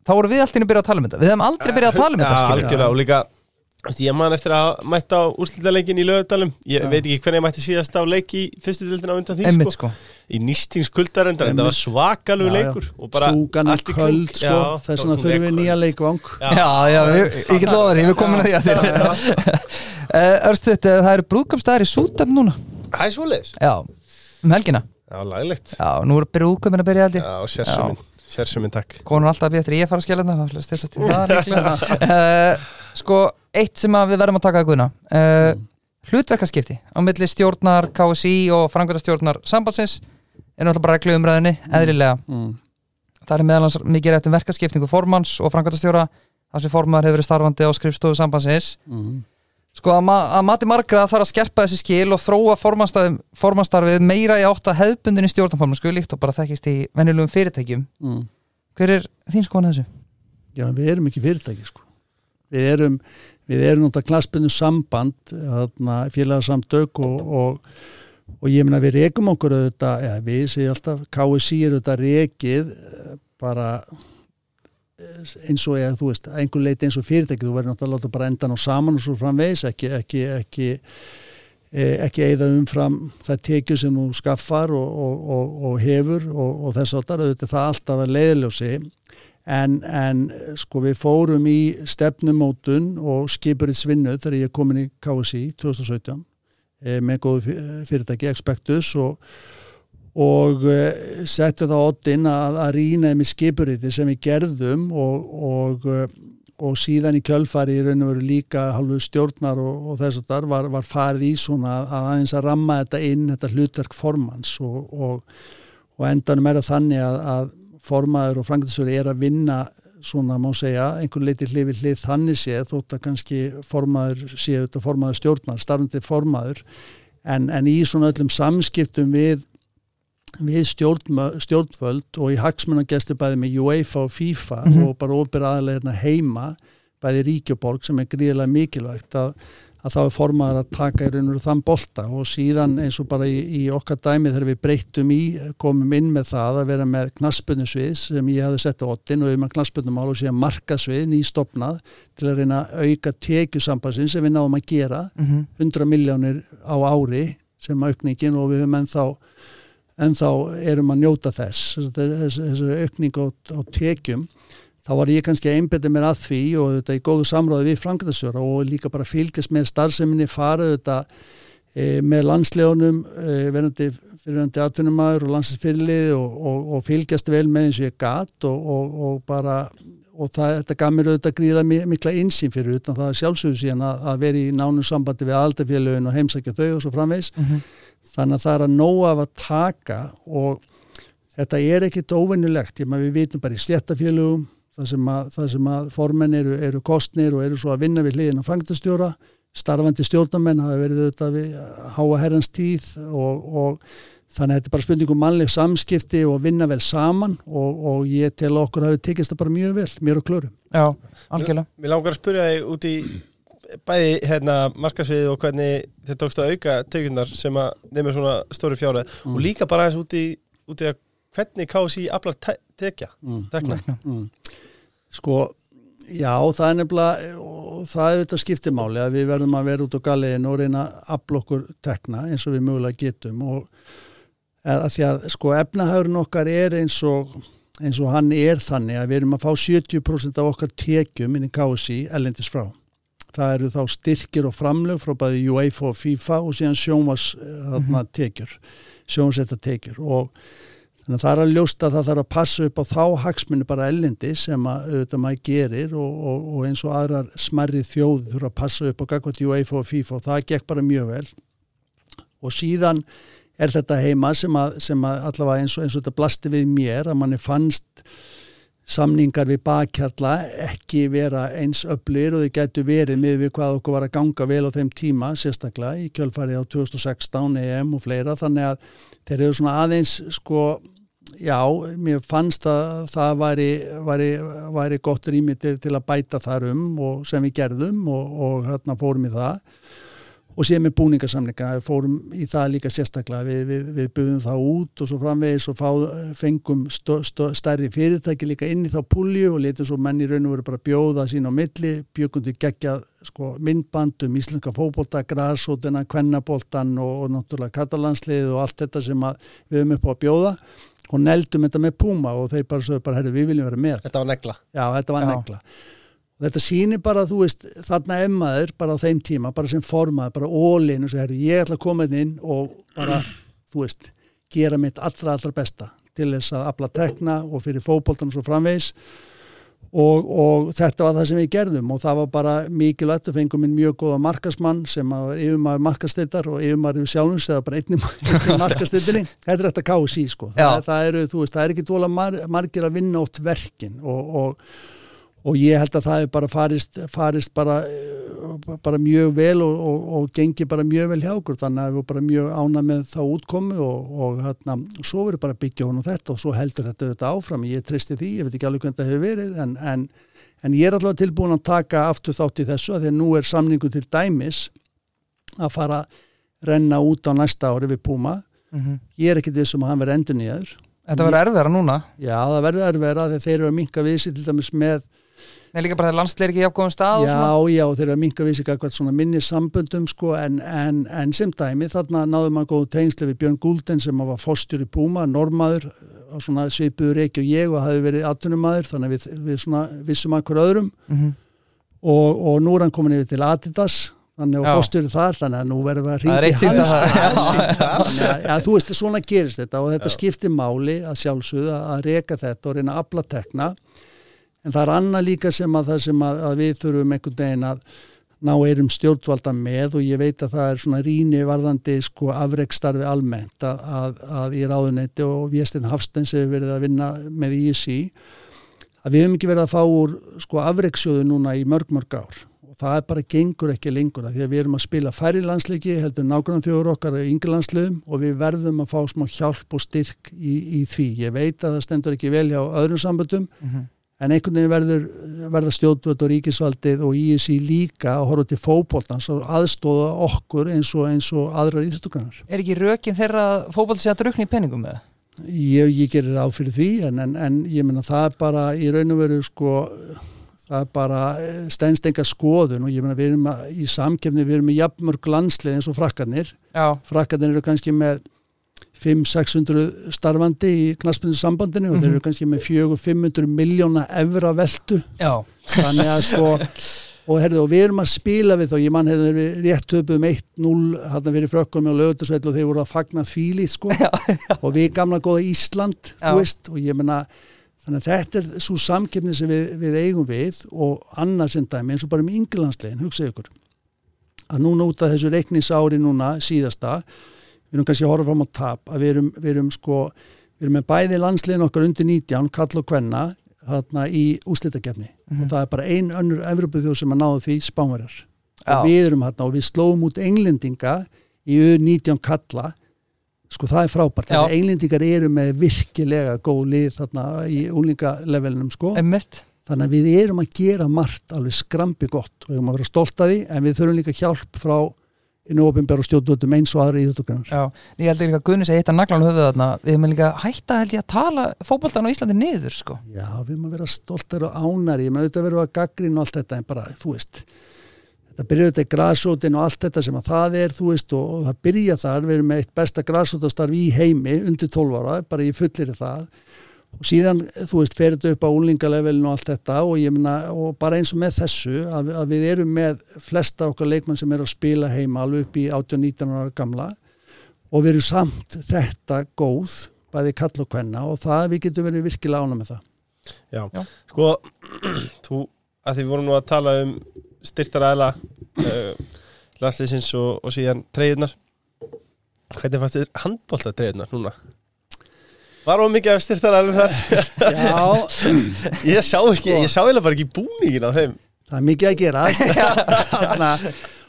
A: þá voru við alltaf að byrja að tala um þetta. Við hefum aldrei byrjað að tala um þetta
B: algjörlega og líka Ég man eftir að mætta á úrslitaleikin í lögadalum Ég veit ekki hvernig ég mætti síðast á leik í fyrstu dildina á undan því
A: Einmitt
B: sko.
A: sko.
B: Í nýstings kuldarendar, þetta var
C: já.
B: leikur og bara
C: stúkan er köld sko, þess vegna þurfum við nýja leikvang.
B: Já.
A: Já, ég get lofa því, við komum að því að þér. *laughs* Örstuðt, það eru brúðkomstæðar í Sútan núna.
B: Það er svoleiðis?
A: Já, um helgina.
B: Já, laglegt.
A: Já, nú eru brúðkomin að byrja ég.
B: Já, sérsuminn, sérsuminn takk.
A: Konur alltaf eftir ég fara að þetta í það líklega. Uh, Sko, eitt sem við verðum að taka að guðna uh, Hlutverkaskipti á milli stjórnar KSI og frangværtastjórnar sambandsins er náttúrulega bara reglu umræðinni, eðlilega.
C: Mm.
A: Það er meðalans mikið rætt um verkaskiptingu formanns og frangværtastjóra þar sem formann hefur verið starfandi á skrifstofu sambandsins.
C: Mm.
A: Sko að, ma að mati margra þarf að skerpa þessi skil og þróa formannstarfið meira í átt að hefðbundin í stjórnarformann sko líkt og bara þekkist í venjulegum fyrirtækjum
C: Mm.
A: Hver er þín skoðan þessu?
C: Já, við erum ekki fyrirtæki sko. við erum við erum náttúrulega klaspinu samband félagsamtök og, og, og ég minna við rekum okkur auðvitað, ja, við séum alltaf KSI er auðvitað rekið eh, bara eins og ég, þú veist, einhver leiti eins og fyrirtæki, þú verður náttúrulega að láta bara endan á saman og svo framvegs, ekki ekki, ekki eh, ekki eigða umfram það tekju sem þú skaffar og, og, og, og hefur og þess áttar, auðvitað það alltaf að leiðljósi en, en sko við fórum í stefnumótun og skipurinn svinnu þegar ég kom inn í KSI 2017 e, með góðu fyrirtæki Expectus og, og e, settu það oddinn að, að rýnaði með skipuriði sem við gerðum og, og, e, og síðan í kjölfari í raun og veru líka halvu stjórnar og þess að þar var, var farið í svona að aðeins að ramma þetta inn, þetta hlutverk formans og endanum er það þannig að, að formaður og frangatisöru er að vinna svona má segja, einhvern leiti hlifið hlið þannig séð þótt að kannski formaður séu þetta formaður stjórnar, starfandi formaður. En, en í svona öllum samskiptum við, við stjórnvöld og í hagsmunagesti bæði með UEFA og FIFA mm -hmm. og bara ofir aðlega hérna heima bæði Ríkjoborg sem er gríðilega mikilvægt að að þá er formaður að taka í raun og þann bolta og síðan eins og bara í, í okkar dæmi þegar við breyttum í, komum inn með það að vera með knaspunusvið sem ég hafði sett á ottin og við með knaspunumál og síðan markasvið nýstopnað til að reyna að auka tekjusambansin sem við náðum að gera mm -hmm. 100 miljónir á ári sem aukningin og við höfum ennþá ennþá erum að njóta þess þessari aukning á, á tekjum þá var ég kannski að einbeta mér að því og þetta í góðu samráði við Frankræðsjóra og líka bara fylgjast með starfseminni farið þetta e, með landslegunum e, verðandi aðtunumæður og landsinsfyrirlið og, og, og fylgjast vel með eins og ég gatt og, og bara og það, þetta gaf mér auðvitað gríða mikla insýn fyrir utan það sjálfsögur síðan að, að vera í nánum sambandi við aldarfélögin og heimsækja þau og svo framvegs mm -hmm. þannig að það er að nóa af að taka og þetta er ekkit óvinnulegt, ég maður við vitum bara í stjættafélögum það sem að, að formenn eru, eru kostnir og eru svo að vinna við hliðin á frangtastjóra starfandi stjórnamenn hafa verið auðvitað við háa herrans tíð og, og þannig að þetta er bara spurningum mannleg samskipti og vinna vel saman og, og ég tel okkur hafi tekist það bara mjög vel, mér og klöru
A: Já, algjörlega
B: Mér langar að spyrja þig út í bæði hérna markasviði og hvernig þetta tókst að auka tökunar sem að nefnir svona stóri fjára mm. og líka bara eins út í, út í að hvernig kási aflar te tekja mm. tekna mm.
C: Sko, já, það er nefnilega, og það er auðvitað skiptimáli að við verðum að vera út á gallegin og reyna að aflokkur tekna eins og við mögulega getum og að því að sko efnahagurinn okkar er eins og, eins og hann er þannig að við erum að fá 70% af okkar tekjum inn í KSI ellendis frá. Það eru þá styrkir og framlög frá bæði UEFA og FIFA og síðan sjómas mm -hmm. tekjur, sjónsetta tekjur og Þannig að það er að ljósta að það þarf að passa upp á þá hagsmunni bara ellendi sem að auðvitað maður gerir og, og, og eins og aðrar smerri þjóði þurfa að passa upp á gagvat UEFA og FIFA og það gekk bara mjög vel. Og síðan er þetta heima sem að, sem að allavega eins og, eins og þetta blasti við mér að manni fannst samningar við bakkjarla ekki vera eins öflir og þau getur verið með við hvað okkur var að ganga vel á þeim tíma sérstaklega í kjölfarið á 2016 EM og fleira. Þannig að þeir eru svona aðeins sko já, mér fannst að það væri, væri, væri gott rými til, til að bæta þar um og sem við gerðum og, og hérna fórum í það og síðan með búningarsamlinga fórum í það líka sérstaklega við, við, við buðum það út og svo framvegis og fá, fengum stó, stó, stærri fyrirtæki líka inn í þá pulju og letum svo menni raun og veru bara bjóða sín á milli, bjökundi gegja sko, myndbandum, íslenska fókbólta græsótina, kvennabóltan og, og náttúrulega katalanslið og allt þetta sem við höfum upp á að bjóða og neldum þetta með Puma og þeir bara sögðu bara, herru, við viljum vera með.
B: Þetta var negla.
C: Já, þetta var Já. negla. Þetta sýnir bara, þú veist, þarna emmaður bara á þeim tíma, bara sem formaður, bara ólinn og svo, herru, ég ætla að koma inn og bara, þú veist, gera mitt allra, allra besta til þess að afla tekna og fyrir fókbóltan og svo framvegs Og, og þetta var það sem við gerðum og það var bara mikilvægt. Og fengum inn mjög góða markasmann sem var yfirmaður markasteytar og yfirmaður sjálfins eða bara einnig *laughs* markasteytinni þetta er þetta kási sko. Það, það, eru, veist, það er ekki dvola mar, margir að vinna átt verkin og, og, og ég held að það er bara farist, farist bara bara mjög vel og, og, og gengi bara mjög vel hjá okkur. Þannig að við bara mjög ána með þá útkomi og, og hérna, svo verður bara byggja og þetta og svo heldur þetta auðvitað áfram. Ég tristi því, ég veit ekki alveg hvernig það hefur verið en, en, en ég er alltaf tilbúin að taka aftur þátt í þessu að því að nú er samningu til dæmis að fara að renna út á næsta ári við Puma.
A: Mhm.
C: ég er ekkit vissum að hann verði endur nýjaður
A: Þetta verður erfiðara núna?
C: Já það verður erfiðara þegar þeir eru að minka við sig til dæmis með
A: Nei, líka bara þegar landsleir ekki í afgóðum stað og
C: já já þeir eru að minka við sig eitthvað svona minni samböndum sko en, en, en sem dæmi þarna náðum maður góðu tengsli við Björn Gulden sem var fóstjur í Puma, normaður á svona svipuður ekki og ég og hafi verið atvinnumadur þannig að við, við svona vissum að hver öðrum.
A: Mhm.
C: og, og nú er hann komin yfir til Adidas þannig og
A: Já.
C: fórstjóri þar þannig að nú verðum við að
A: Það
C: ringi
A: að það.
C: Þannig að ja, þú veist svona gerist þetta og þetta skiptir máli að sjálfsögðu að að reka þetta og reyna að afla tekna en það er annað líka sem að það sem að, að við þurfum einhvern veginn að ná eirum stjórnvalda með og ég veit að það er svona rýni varðandi sko afreikstarfi almennt að, að, að í ráðunetti og Viestin Hafstens hefur verið að vinna með ISI að við hefum ekki verið að fá úr sko afreiksjóðu núna í mörg mörg ár og það er bara gengur ekki lengur af því að við erum að spila færri landsleiki heldur nákvæmlega þjóður okkar í yngri landsliðum og við verðum að fá smá hjálp og styrk í, í því. Ég veit að það stendur ekki vel hjá öðrum samböndum
A: Mhm.
C: En einhvern veginn verður, verða stjórnvöld og ríkisvaldið og ISI líka að horfa til fótboltans og aðstóða okkur eins og, eins og aðrar íþjóttugrannar.
A: Er ekki rökin þeirra fótboll sé að drukna í peningum með það?
C: Ég, ég gerir á fyrir því en, en, en ég menna það er bara í raun og veru sko það er bara eh, stendst enga skoðun og ég menna við erum að, í samkefni við erum með jafnmörg landslið eins og frakkarnir
A: Já,
C: frakkarnir eru kannski með 500-600 starfandi í knaspinu sambandinu og þeir eru kannski með 400-500 miljóna evra veltu.
A: Já.
C: Þannig að sko og, herðu, og við erum að spila við þá ég mann hefur rétt töpum 1-0 hann verið frökkum og lögutursveld og þeir voru að fagna þvílið sko. Og við gamla góða Ísland
A: Já.
C: veist og ég menna þannig að þetta er svo samkeppni sem við, við eigum við og annars en dæmi eins og bara með yngirlandslegin, hugsaðu ykkur. Að núna út af þessu reiknisári núna síðasta, við erum kannski að horfa fram á tap, að við erum, við erum sko við erum með bæði landslegin okkar undir 19 kall og kvenna þarna í úslitakefni og það er bara ein önnur Evropaþjóð sem að náðu því spánverjar. Og við erum hérna og við slóum út englendinga í U19 kalla sko það er frábært,
A: Já.
C: þegar englendingar eru með virkilega góð lið þarna í úlingalevelinum sko.
A: Emmitt
C: þannig að við erum að gera margt alveg skrampi gott og við erum að vera stolt af því en við þurfum líka hjálp frá innu ofinbæra og stjórnvöldum eins og aðra íþjóttugrannar
A: Já, ég held líka að Gunni segi hitt að naglan höfuð þarna. Við erum líka hætta held ég að tala fótboltan á Íslandi niður sko.
C: Já, við erum að vera stoltar og ánari, ég með auðvitað verið að gaggrinn og allt þetta en bara, þú veist, þetta byrjuði þetta í grasrótin og allt þetta sem að það er, þú veist, og, og það byrja þar, við erum með eitt besta grasrótastarf í heimi undir 12 ára, bara ég fullir það og síðan, þú veist, fer þetta upp á úlingalevelinu og allt þetta og ég meina, og bara eins og með þessu, að, að við erum með flesta okkar leikmann sem er að spila heima alveg upp í 18-19 ára gamla og við erum samt þetta góð, bæði kall og kvenna og það við getum verið virkilega ána með það.
B: Já,
A: Já.
B: sko *clears throat* þú, að því við vorum nú að tala um styrtar aðla uh, *clears throat* landslýsins og, og síðan treyðunar hvernig fannst þér handbólta treyðunar núna? Var hún mikið að styrtar aðla þar?
C: Já,
B: Ég sá ekki, ég sá eiginlega bara ekki búningin á þeim.
C: Það er mikið að gera. *laughs* Þarna,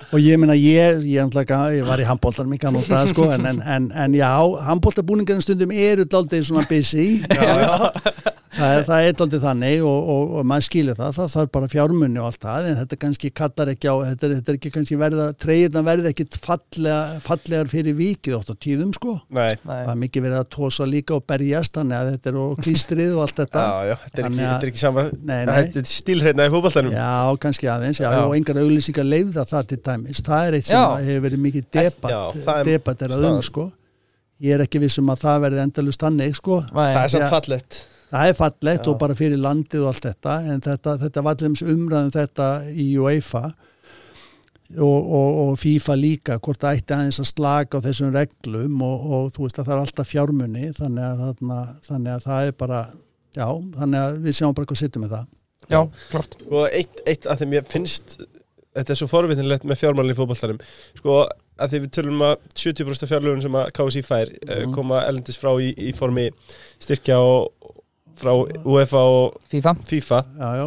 C: og ég meina ég, ég, ætla, ég var í handbóltan mikið að nota sko, en, en, en, já, handbóltabúningarinn stundum eru daldið svona busy. Það er, það er daldið þannig og, og, og maður skilur það, það þarf bara fjármunni og allt það, en þetta kannski kattar ekki á þetta er, þetta er ekki kannski verða, treyðina verði ekki fallega, fallegar fyrir vikið oft á tíðum sko,
B: Nei,
A: Nei.
C: það er mikið verið að tósa líka og berjast, þannig að þetta er og klístrið og allt þetta. *laughs*
B: Já, já, þetta er ekki, þetta er ekki sama
C: Nei, nei.
B: Þetta er stílhreitna í fótballtanum
C: Já, kannski aðeins, já,
A: Já.
C: og engar auglýsingar leiða það til dæmis, það er eitt sem hefur verið mikið debatt,
B: er
C: debatt er að um, sko. Ég er ekki vissum að það verði endalust þannig, sko,
A: Nei.
B: Það er samt
C: Já. Það er fallegt
B: Já.
C: og bara fyrir landið og allt þetta, en þetta, þetta var allir umræðum þetta í UEFA og, og, og FIFA líka, hvort það ætti aðeins að slaka á þessum reglum og, og þú veist að það er alltaf fjármunni, þannig að, þarna, þannig að það er bara, já, þannig að við sjáum bara hvað sittum með það.
A: Já, klart
B: Sko, eitt, eitt að þeim ég finnst Þetta er svo forvitinlegt með fjármálinn í fótballtanum Sko, að því við tölum um að 70% af fjárlögun sem að KSI fær mm. Koma elendis frá í, í formi styrkja og frá UEFA og
A: FIFA
B: FIFA
C: já, já.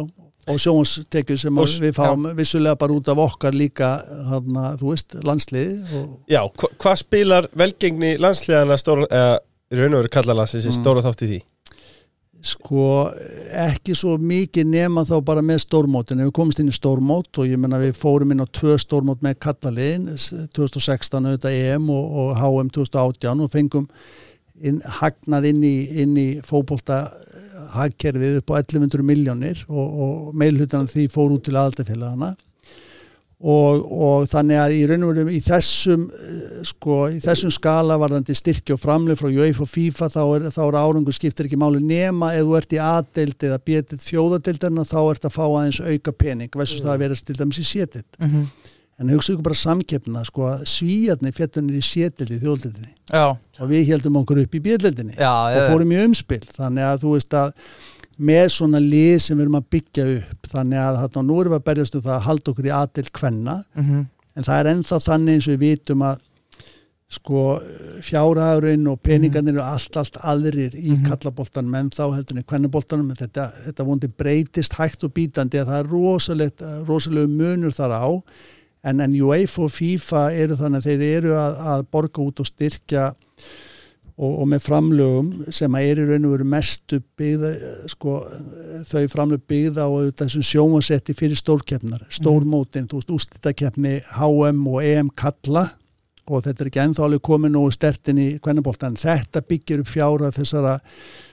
C: og sjónstekju sem
B: Og
C: við fáum vissulega bara út af okkar líka hana, þú veist, landsliði og,
B: Já, hva, hvað spilar velgengni landsliðana stóra, eða í raun og veru kalla landsliðs
C: Mm.
B: stóra þátt í því?
C: sko ekki svo mikið nema þá bara með stórmótin ef við komumst inn í stórmót og ég menna við fórum inn á tvö stórmót með kallaliðin 2016 auðvitað EM og, og HM 2018 og fengum inn, hagnað inn í, inn í fókbólta hagkerfið upp á 1100 miljónir og, og meilhutan því fór út til aðaldafélagana og, og þannig að í raun og veru í þessum eh, sko, í þessum skala varðandi styrki og framlið frá UEFA og FIFA þá er, þá er árangu skiptir ekki máli nema ef þú ert í aðdeild eða betið þjóðadeildarna þá ert að fá aðeins auka pening versus mm. það að vera til dæmis í sétild mm -hmm. En hugsa ykkur bara samkeppna sko að svíjarni fjettunir í sétild í þjóðdeildinni og við heldum okkur upp í bjöldildinni og fórum í umspil. Þannig að þú veist að með svona lið sem við erum að byggja upp þannig að þarna nú erum við að berjast um það að halda okkur í aðtil kvenna. Mm -hmm. en það er ennþá þannig eins og við vitum að sko fjárhagurinn og peningarnir eru allt, allt aðrir í mm -hmm. kallaboltanum en þá í kvennaboltanum. Þetta, þetta vondi breytist hægt og bítandi að það er rosalegt, rosalega munur þar á en, en UEFA og FIFA eru þannig að þeir eru að, að borga út og styrkja og, og með framlögum sem að er í raun og veru mestu byggða sko, þau framlög byggða á þessum sjómasetti fyrir stórkeppnar stórmótin, mm. þú veist, ústittakefni HM og EM kalla og þetta er ekki ennþá alveg komin og stertin í kvennabóltan, þetta byggir upp fjára þessara,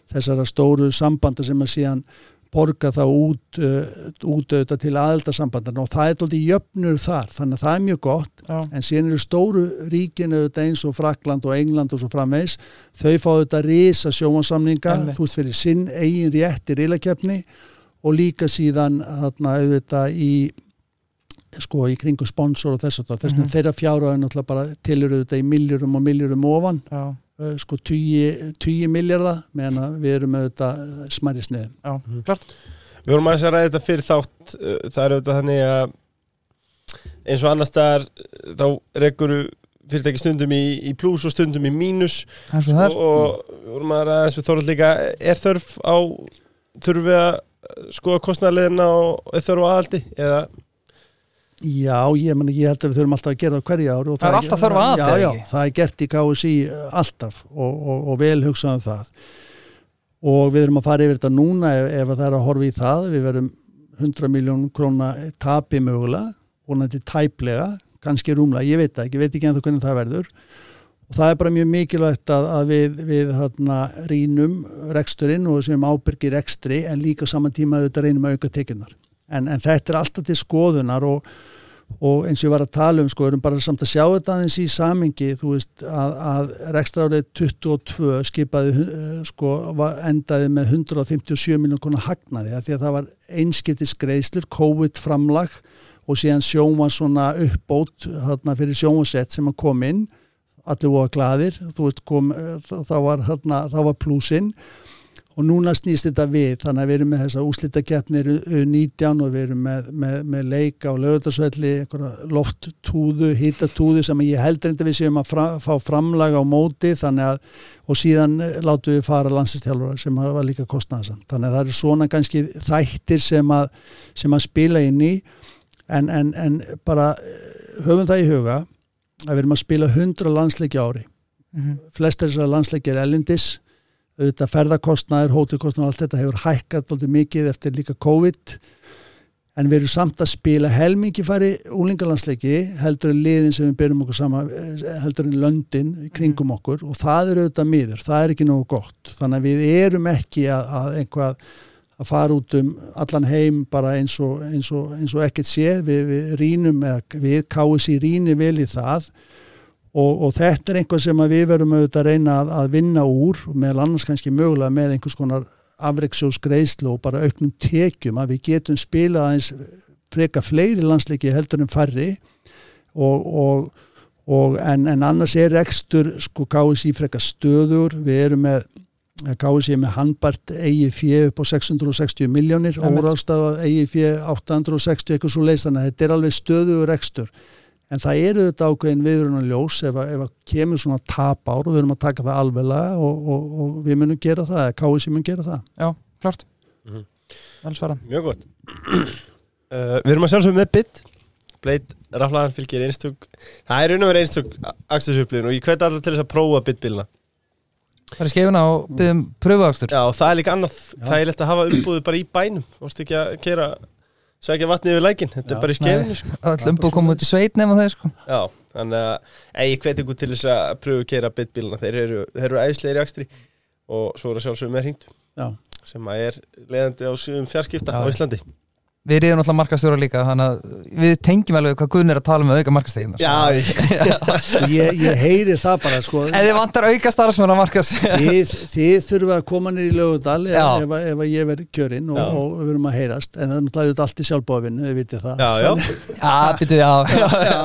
C: þessara stóru sambanda sem að síðan borga þá út, út auðvitað til aðeldarsambandan og það er alltaf jöfnur þar, þannig að það er mjög gott. Já. en síðan eru stóru ríkinu auðvitað eins og Frakland og England og svo framvegs þau fá auðvitað risa sjómansamninga, þú veist fyrir sinn eigin réttir ílakefni og líka síðan þarna auðvitað í sko í kringu sponsor og þess að þess að mm -hmm. þeirra fjárhæðin alltaf bara tilur auðvitað í miljurum og miljurum ofan. Já. Eh, sko 20 miljardar meðan að við erum auðvitað smæri sniðum.
A: Já, mm. klart.
B: Við vorum aðeins að ræða þetta fyrir þátt, eh, það er auðvitað þannig að eins og annars þar þá reggur fyrirtæki stundum í, í pluss og stundum í mínus
A: sko,
B: og við vorum að ræða eins við þóruð líka, er þörf á, þurfum við að skoða kostnæðarleðina og þörf á aðaldi eða
C: Já, ég, meni, ég held að við þurfum alltaf að gera það hverja ár
A: Það er alltaf þarf
C: að já, já, það er gert í KSI alltaf og, og, og vel hugsaðum það. Og við erum að fara yfir þetta núna ef, ef það er að horfa í það. Við verum 100 miljón króna tapi mögulega nætti tæplega, kannski rúmlega ég veit það ekki, ég veit ekki ennþá hvernig það verður. Og það er bara mjög mikilvægt að, að við, við hérna, rínum reksturinn og sem ábyrgir rekstri en líka saman tíma auðvitað reynum auka tekinnar en, en þetta er alltaf til skoðunar og, og eins og ég var að tala um sko, erum bara samt að sjá þetta aðeins í samingi þú veist að, að rekstrárið 22 skipaði eh, sko, endaði með 157 miljón konar hagnaði því að það var einskiptis greiðslur, COVID framlag og síðan sjóma svona uppbót hérna, fyrir sjómasett sem að kom inn. Allir voru gladir, þú veist kom, eh, þá var, hérna, var plúsinn og núna snýst þetta við þannig að við erum með þessa úslítaketnir 19 og við erum með, með, með leika og lögutarsvelli, lofttúðu, hittatúðu sem ég heldur enda við séum að fra, fá framlaga á móti þannig að og síðan látu við fara landslistjálfur sem var líka kostnæðasamt þannig að það eru svona kannski þættir sem að, sem að spila inn í. En, en, en bara höfum það í huga að við erum að spila 100 landsleiki ári. Mm -hmm. flestir þessar landsleiki er elindis auðvitað ferðarkostnaður, hótelkostnaður allt þetta hefur hækkat alltaf mikið eftir líka COVID. En við erum samt að spila helmingi fari úlingalandsleiki heldur en liðin sem við byrjum okkur sama heldur en löndin kringum mhm. okkur. Og það er auðvitað miður, það er ekki nógu gott. Þannig að við erum ekki að, að einhvað að fara út um allan heim bara eins og, eins og, eins og ekkert sé, við, við rínum við káum sér ríni vel í það Og, og þetta er einhvað sem við verum auðvitað að reyna að, að vinna úr meðal annars kannski mögulega með einhvers konar afreiksjósgreislu og bara auknum tekjum að við getum spilað eins freka fleiri landsleiki heldur en farri og, og, og en, en annars er ekstur sko KSI freka stöður við erum með KSI með handbært eigi fjö upp á 660 miljónir óráðstafað eigi fjö 860 eitthvað svo leysana þetta er alveg stöður ekstur en það eru þetta ákveðin viðruna ljós ef að, ef að kemur svona tap ár og við erum að taka það alveglega og, og, og við munum gera það, eða KSI mun gera það.
A: Já, klart. Mm -hmm.
B: Mjög gott. Uh, *clears throat* Við erum að sjálfsögum með bytt Bleit raflaðan fylgir einstug Það er verið einstug axtisupplifin og ég hveti alltaf til þess að prófa byttbíluna
A: fara í skefuna og byggðum pröfuakstur.
B: Já, og það er líka annað,
C: Já.
B: það er lett að hafa umbúðu bara í bænum, veist ekki að kera sækja vatni yfir lækin, þetta
C: Já.
B: er bara í skefinu sko.
A: öll umbúð koma út í sveit nema þeir sko
B: Já, þannig að ei, ég hveti ykkur til þess að pröfu að kera bitbíluna, þeir eru, þeir eru æðislegir í akstri og svo er að sjálfsögum með hringt
C: Já.
B: sem að er leiðandi á sjöfum fjarskipta
A: Já.
B: á Íslandi
A: við erum náttúrulega markastjóra líka þannig að við tengjum alveg hvað Gunn er að tala um að auka markastegin
B: ég, *laughs* *laughs*
C: ég, ég heyri það bara sko.
A: Ef þið vantar auka starfsmenn að markas
C: þið, þið þurfa að koma nýr í lögudal ef,
A: Já.
C: ef, ég verð kjörinn og,
B: Já.
C: og við verum að heyrast. En það er náttúrulega allt í sjálfbóðvinnu, þið vitið það.
B: Já, já,
A: já, býtu, já, *laughs* já,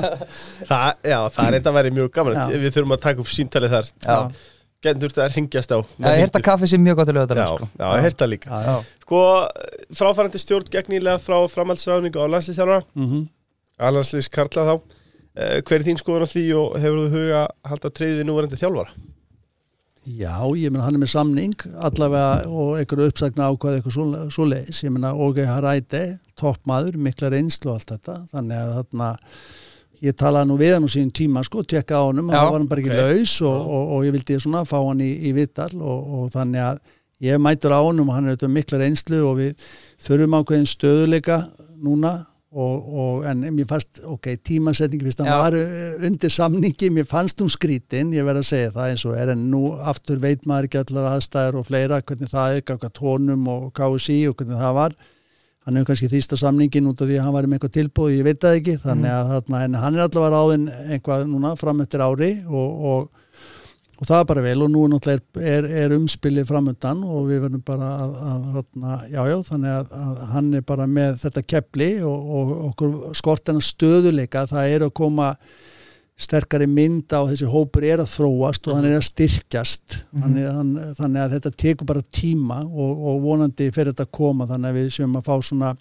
B: það, já, það er enda að vera mjög gaman.
C: Já.
B: við þurfum að taka upp símtalið þar.
A: Já.
B: Getur þurft að ringjast á
A: ég hert að kaffi sé mjög gott til
B: Já,
A: auðvitað sko.
B: já, ég heyrt það líka
C: Já, já.
B: Sko, fráfærandi stjórn gegnilega frá framhaldsræðningu á landslýstjárara
C: Mhm.
B: Alanslýs Karla þá uh, Hver er þín skoðun á því og hefur þú huga að halda treyð við núverandi þjálfara?
C: Já, ég menn hann er með samning allavega og einhverju uppsagna ákvað eitthvað svo, leis, ég menna Óge Haræti, toppmaður, mikla reynslu og allt þetta, þannig að þarna ég talaði nú við hann á sín tíma sko, tekka á honum,
A: Já,
C: hann var hann bara ekki
B: ok.
C: laus og, og, og ég vildi svona fá hann í, í vittal og, og þannig að ég mætur á honum og hann er auðvitað mikla reynslu og við þurfum ákveðin stöðuleika núna og, og en mér fannst, ok, tímasetningi fyrst hann
A: Já.
C: var uh, undir samningi mér fannst hún skrítin, ég verð að segja það eins og er en nú aftur veit maður ekki allar aðstæður og fleira, hvernig það er hvað tónum og KSI og hvernig það var hann hefur kannski þýsta samningin út af því að hann var með eitthvað tilbúð, ég veit það ekki. Þannig að þarna, hann er allavega ráðinn eitthvað núna fram eftir ári og, og og það er bara vel og nú er er, er umspilið framöndan og við verðum bara að, að, að já, já, þannig að, að hann er bara með þetta kepli og, og okkur skortina stöðuleika, það er að koma sterkari mynd á þessi hópur er að þróast og hann er að styrkjast
A: Mhm.
C: hann er, hann, þannig að þetta tekur bara tíma og, og vonandi fyrir þetta að koma þannig að við séum að fá svona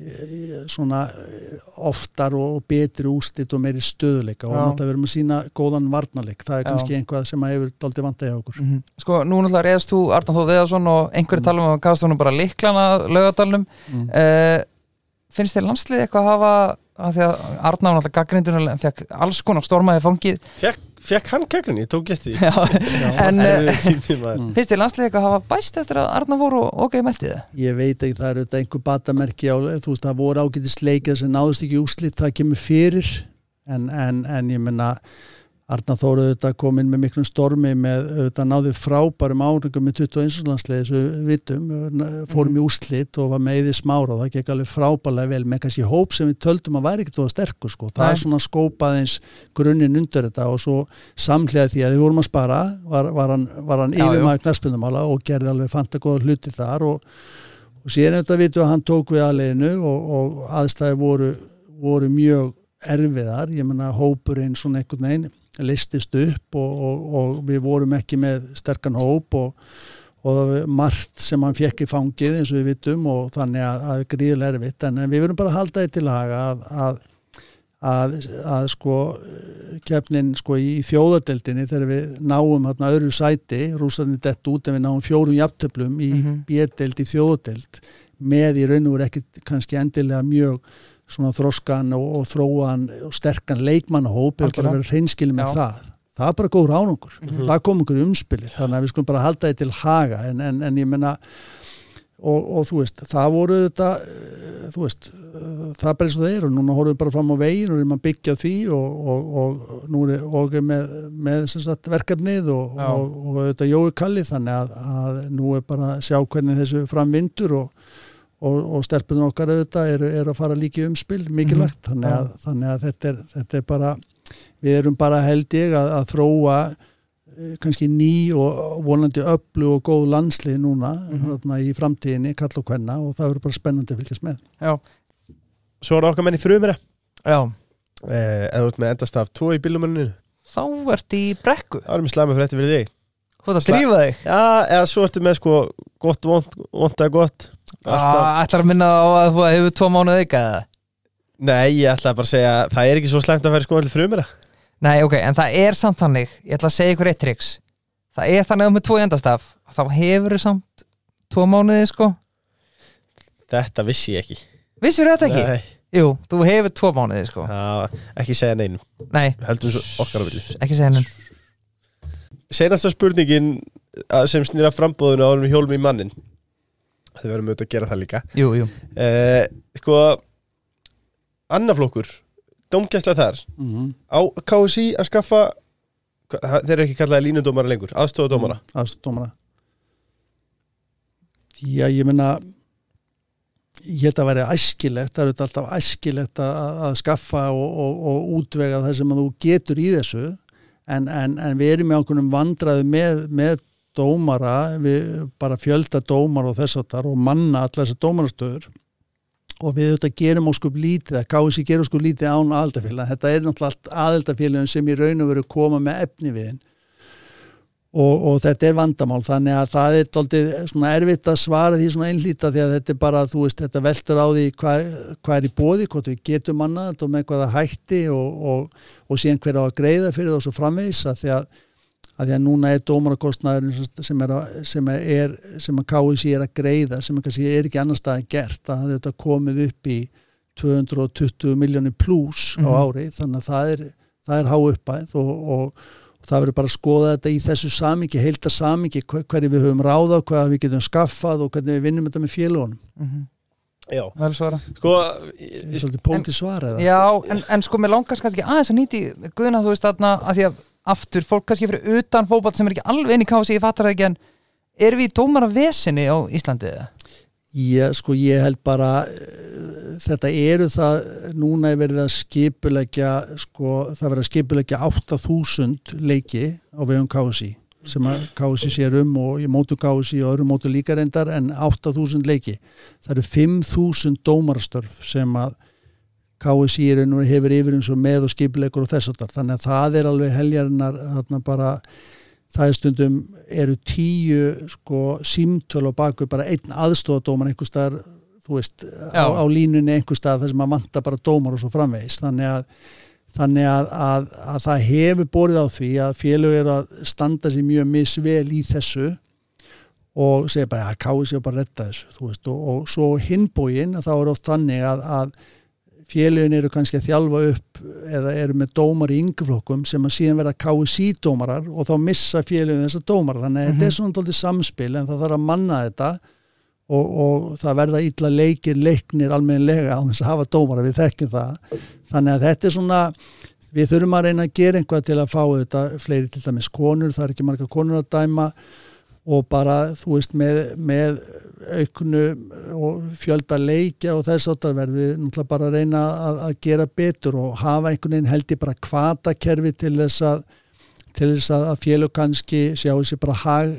C: eh, svona eh, oftar og betri ústit og meiri stöðuleika og náttúrulega við erum að sína góðan varnarleik, það er
A: Já.
C: kannski einhvað sem að hefur daldið vantæði á okkur
A: Mhm. Sko, nú náttúrulega reyðast þú Arnald Þóð Viðarsson og einhverju tala um að kasta honum bara liklana lögadalnum
C: mm.
A: uh, finnst þér landslið eitthvað að hafa að því að var náttúrulega gaggrindun en fekk alls konar stormaði fangið
B: Fekk, fekk hann keglinni, ég tók
A: Já, en finnst þér landslið eitthvað að hafa bæst eftir að Arnald voru og ok, meltið það
C: ég veit ekki, það eru þetta einhver batamerki á, þú veist, það voru ágætis leikið sem náðust ekki úslit, það kemur fyrir. En, en, en ég menna Arna Þóru auðvitað kom inn með miklum stormi með auðvitað náði frábærum árangum með 21. landsliði þessu vitum, fórum í úslit og var með í smára og það gekk alveg frábælega vel með kannski hóp sem við töldum að væri ekkert og sterkur sko, það
A: Nei.
C: er svona skópað eins grunninn undir þetta og svo samhlega því að við vorum að spara var, var hann, hann yfir maður knaspunumála og gerði alveg fanta góða hluti þar og og síðan auðvitað vitum við að hann tók við aðleginu og, og aðstæði voru, voru mjög erfiðar, ég menna hópurinn svona einhvern veginn listist upp og, og, og við vorum ekki með sterkan hóp og, og margt sem hann fekk í fangið eins og við vitum og þannig að það er gríðilega erfitt en við verum bara að halda því til haga að, að, að, að sko kefnin sko í þjóðadeldinni þegar við náum hérna öðru sæti rúsarnir dett út en við náum fjórum jafntöflum í
A: Mhm.
C: B-deild í þjóðadeild með í raun og veru ekki kannski endilega mjög svona þroskan og, og þróan og sterkan leikmannahóp er bara að vera hreinskilin með
A: Já.
C: það það er bara góð ránungur,
A: Mhm.
C: það kom okkur umspili þannig að við skulum bara halda því til haga en, en, en ég menna og, og þú veist, það voru þetta eh, þú veist, eh, það er bara eins og er og núna horfum við bara fram á veginn og erum að byggja því og, og, og nú er og með, með sagt, verkefnið og,
A: Já.
C: og, og þetta Jói Kalli þannig að, að nú er bara að sjá hvernig þessu framvindur og, og, og stelpunum okkar auðvitað eru, eru að fara líki umspil mikilvægt, þannig, að, þannig að þetta er, þetta er bara, við erum bara held ég að, að þróa eh, kannski ný og vonandi öllu og góð landslið núna
A: Mhm.
C: þarna í framtíðinni, kall og kvenna og það verður bara spennandi að fylgjast með.
A: Já,
B: Svo er okkar menn í frumira
A: já,
B: eh, Eða þú ert með endast af tvo í bílumanninu
A: þá ert í brekku.
B: Það erum slæma fyrir þetta fyrir þig.
A: Þú ert að strífa þig.
B: Já, eða svo ertu með sko gott, vond, vond eða gott
A: Ætlar að minna á að þú hefur tvo mánuð eða?
B: Nei, ég ætla bara að segja Það er ekki svo slæmt að vera sko allir frumira
A: Nei, ok, en það er samt þannig Ég ætla að segja ykkur eitt triks. Það er þannig að þú með tvo endastaf þá hefur þú samt tvo mánuði sko.
B: Þetta vissi ég ekki.
A: Vissur þetta ekki?
B: Nei,
A: Jú, þú hefur tvo mánuði sko.
B: Já, ekki segja neinum.
A: Nei,
B: Heldum svo okkar á villi
A: ekki segja henni
B: Seinasta spurningin að, sem snýra frambóðinu við hjólum í mannin þau verðum auðvitað að gera það líka.
A: Jú, jú.
B: Eh, sko annaflokkur, dómgæsla þar.
C: Mm
B: á KSI að skaffa hva- þeir eru ekki kallaði línudómara lengur aðstofadómara
C: aðstómara já ég menna ég held að vera æskilegt það er auðvitað alltaf æskilegt að, að skaffa og, og, og útvega það sem að þú getur í þessu. En, en, en við erum með okkur vandraði með, með dómara við bara fjölda dómar og þess að þar og manna allar þessar dómarastöður. Og við auðvitað gerum óskup lítið að KSI gerum óskup lítið án aðeldafélag þetta er náttúrulega allt aðeldafélagin sem í raun og veru koma með efni við þinn og, og þetta er vandamál þannig að það er doldið svona erfitt að svara því svona einlýta því að þetta er bara, þú veist, þetta veltur á því hvað, hvað er í bóði, hvort við getum þetta og með hvaða hætti og, og, og síðan hver á að greiða fyrir og svo framvegis að því að, að því að núna er dómarakostnaður sem er, að- sem er sem að KSI er að greiða sem að kannski er ekki annar staðar gert að það er þetta komið upp í 220 miljónir pluss á
A: Mhm.
C: ári þannig að það er, það er há uppæð og, og, og það verður bara að skoða þetta í þessu samingi, heilta samingi hverju við höfum ráða, hvað við getum skaffað og hvernig við vinnum þetta með félagunum
A: mm
B: já,
A: Vel svara
B: sko
C: svolítið pónti svara?
A: Já, en, en sko mér langar kannski aðeins að nýti guðna þú veist þarna að því að aftur fólk kannski fyrir utan fótball sem er ekki alveg inn í kási, ég fattar það ekki en erum við í dómara vesinni á Íslandi eða?
C: Ég, sko, ég held bara uh, þetta eru það núna er verið að skipulegja sko, það verið að skipulegja 8000 leiki á vegum KSI sem að KSI sér um og ég mótu KSI og öðru mótu líka reyndar en 8000 leiki. Það eru 5000 dómarastörf sem að KSI er nú hefur yfir eins og með og skipulegur og þess að þar. Þannig að það er alveg heljarinnar þarna bara það er stundum eru tíu sko símtöl og baku bara einn aðstofadómar einhver staðar þú veist, á, á línunni einhver staðar þar sem að vanta bara dómar og svo framvegis þannig að, þannig að, að, að það hefur borið á því að félög eru að standa sér mjög misvel í þessu og segja bara að káði sér bara að retta þessu veist, og, og svo hinbógin þá er oft þannig að, að félögin eru kannski að þjálfa upp eða eru með dómar í yngjuflokkum sem að síðan verða KSI dómarar og þá missa félögin þessa dómar þannig að þetta er svona tóltið samspil en það þarf að manna þetta og, og það verða illa leikir leiknir almennilega á þess að hafa dómara við þekkjum það. Þannig að þetta er svona við þurfum að reyna að gera einhvað til að fá þetta fleiri til dæmis konur, það er ekki marga konur að dæma og bara þú veist með, með auknu og fjölda leikja og þess að það verði náttúrulega bara að reyna að, að gera betur og hafa einhvern veginn held ég bara kvatakerfi til þess að til þess að, að félög kannski sjáu sér bara hag,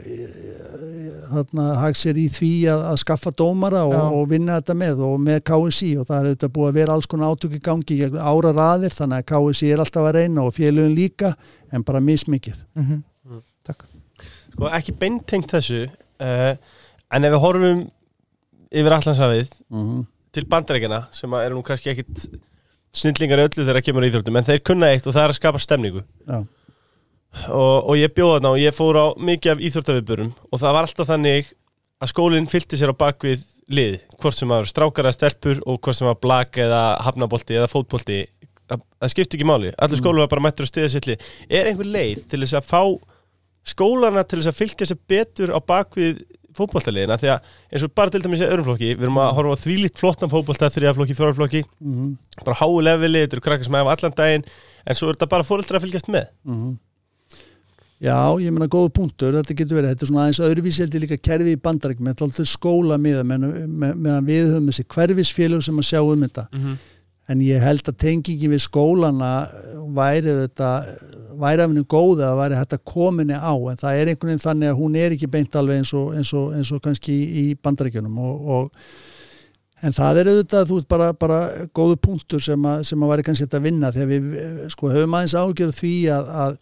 C: þarna, hag sér í því að, að skaffa dómara og, og vinna þetta með og með KSI og það er auðvitað búið að vera alls konar átök í gangi í ára raðir þannig að KSI er alltaf að reyna og félögin líka en bara mismikið.
A: Mm. Takk.
B: Sko ekki beintengt þessu uh, en ef við horfum yfir allansafið
C: mm -hmm.
B: til bandarækjana sem eru nú kannski ekkit snillingar öllu þegar kemur í íþróttum en þeir kunna eitt og það er að skapa stemningu
C: Já.
B: og, og ég bjóða þarna og ég fór á mikið af íþróttaviðburum og það var alltaf þannig að skólinn fylgdi sér á bakvið lið hvort sem var strákara stelpur og hvort sem var blag eða hafnabolti eða fótbolti það, það skipti ekki máli, allir skólinn var bara mættur að stiða sér lið er einhver leið til þess að fá skólana til þess að fylgja sér betur á bakvið fótboltaliðina því að eins og bara til dæmis í öðrum flokki við erum að horfa á þvílíkt flottan fótbolta þriðaflokki, fjóraflokki,
C: Mm
B: bara háu leveli þetta eru krakkar sem hefa allan daginn en svo er þetta bara fóreldra að fylgjast með.
C: -hmm. Já, ég meina góða punktur, þetta getur verið, þetta er svona aðeins öðruvísi heldur líka kerfi í bandarækjum, þetta er alltaf skóla miða meðan með, með við höfum þessi hverfisfélög sem að sjá um þetta.
B: Mm -hmm.
C: En ég held að tengingin við skólana væri þetta væri af henni góð eða væri hægt að kominni á. En það er einhvern veginn þannig að hún er ekki beint alveg eins og, eins og, eins og kannski í, bandarækjunum og, og en það er auðvitað þú veist bara, bara góðu punktur sem að, sem að væri kannski hægt að vinna. Þegar við sko höfum aðeins ágjörð því að, að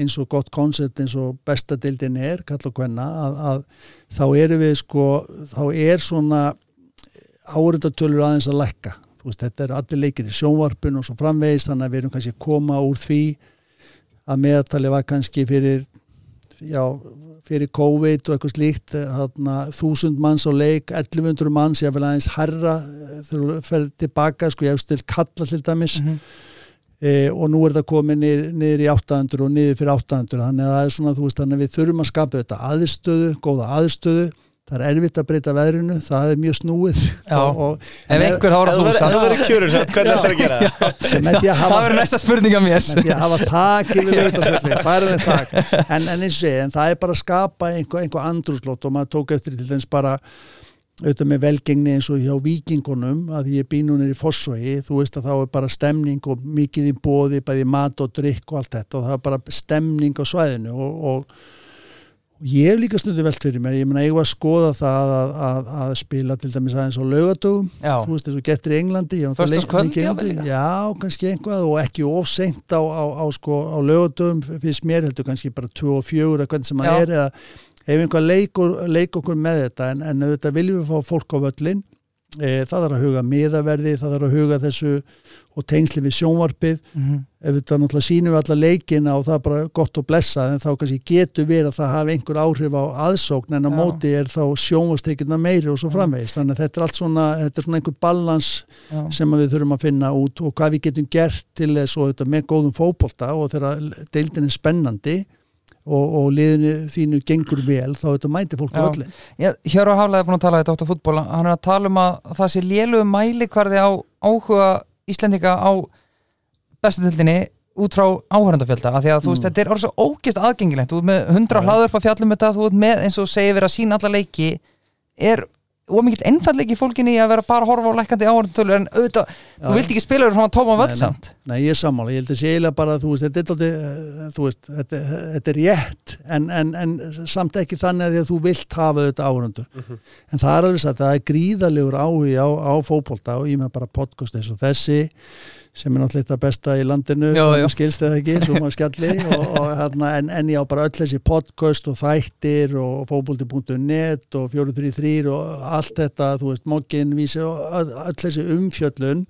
C: eins og gott koncept eins og besta deildin er, kall og hvenna að, að þá eru við sko þá er svona áriðatölur aðeins að lekka þú veist, þetta er allir leikir í sjónvarpun og svo framvegis, þannig að við erum kannski að koma úr því að meðatali var kannski fyrir já, fyrir COVID og eitthvað slíkt þarna, þúsund manns á leik 1100 manns, ég vil aðeins herra þegar þú ferð tilbaka, sko ég hef stilt kalla til dæmis
A: Mhm.
C: e, og nú er þetta komið niður, niður í 800 og niður fyrir 800 þannig að það er svona, þú veist, þannig að við þurfum að skapa þetta aðstöðu, góða aðstöðu það er erfitt að breyta veðrinu, það er mjög snúið.
A: Já.
C: og, og,
A: Ef einhver þá var
B: Ef
A: það
B: þú
A: þú
B: verður- kjörur, hvernig ætlar að gera það? *laughs*
C: því að *laughs*
A: Það
C: hafa
A: verður næsta spurning af mér.
C: Með því að hafa tak yfir *laughs* tak en, en eins og segi, en það er bara að skapa einhver, einhver andrúslót og maður tók eftir til þess bara auðvitað með velgengni eins og hjá vikingunum að ég býn hún er í Fossói þú veist að þá er bara stemning og mikið í bóði, bæði mat og drikk og allt þetta og það er bara stemning á svæðinu og, og, og ég hef líka stundu velt fyrir mér, ég meina ég var að skoða það að, að, að spila til dæmis aðeins á laugatugum
A: Já,
C: þú veist eins og getur í Englandi leik- Englandi.
A: líka.
C: já, kannski einhvað og ekki of seint á, á, á, sko, á lögatöfum finnst mér heldur kannski bara 2 og 4 eða hvernig sem
A: Já.
C: það er eða ef einhvað leikur, leik okkur með þetta en, en auðvitað viljum við fá fólk á völlin það þarf að huga miðaverði það þarf að huga þessu og tengsli við sjónvarpið
A: Mhm.
C: ef þetta náttúrulega sýnum við alla leikina og það er bara gott og blessa en þá kannski getur verið að það hafi einhver áhrif á aðsókn en á
A: Já.
C: móti er þá sjónvastekjuna meiri og svo framvegist þannig að þetta er allt svona, þetta er svona einhver balans
A: Já.
C: sem við þurfum að finna út og hvað við getum gert til þess og þetta með góðum fótbolta og þegar deildin er spennandi og, og liðinu þínu gengur vel þá þetta mæti fólk á öllin
A: Hjörvar Haflega er búin að tala við Dr. Fútból hann er að tala um að það sé lélugum mælikvarði á áhuga Íslendinga á bestutildinni út frá áhörendafjölda af því að þú veist,
C: Mm.
A: þetta er orðið svo ógist aðgengilegt þú ert með 100
C: Já.
A: hlaður upp á fjallum þetta, þú ert með eins og segir verið að sína alla leiki er ómikið einfallleiki fólkinni í að vera bara að horfa á lækandi áhörendafjölu en auðvitað, þú vilt ekki spila yfir svona tóma
C: Nei,
A: völd
C: nei. Nei, ég er sammála, ég held að sé eiginlega bara þú veist, þetta er, eh, þú veist, þetta, þetta er rétt en, en, en samt ekki þannig að að þú vilt hafa þetta áhundur en það er alveg satt, það er gríðalegur áhugi á, á fótbolta og ég með bara podcast eins og þessi sem er náttúrulega þetta besta í landinu skilst eða ekki, svo maður skjalli *laughs* og, og, hérna, en, en já, bara öll þessi podcast og þættir og fótbolti.net og 433 og allt þetta, þú veist, mokkin vísi og öll, þessi umfjöllun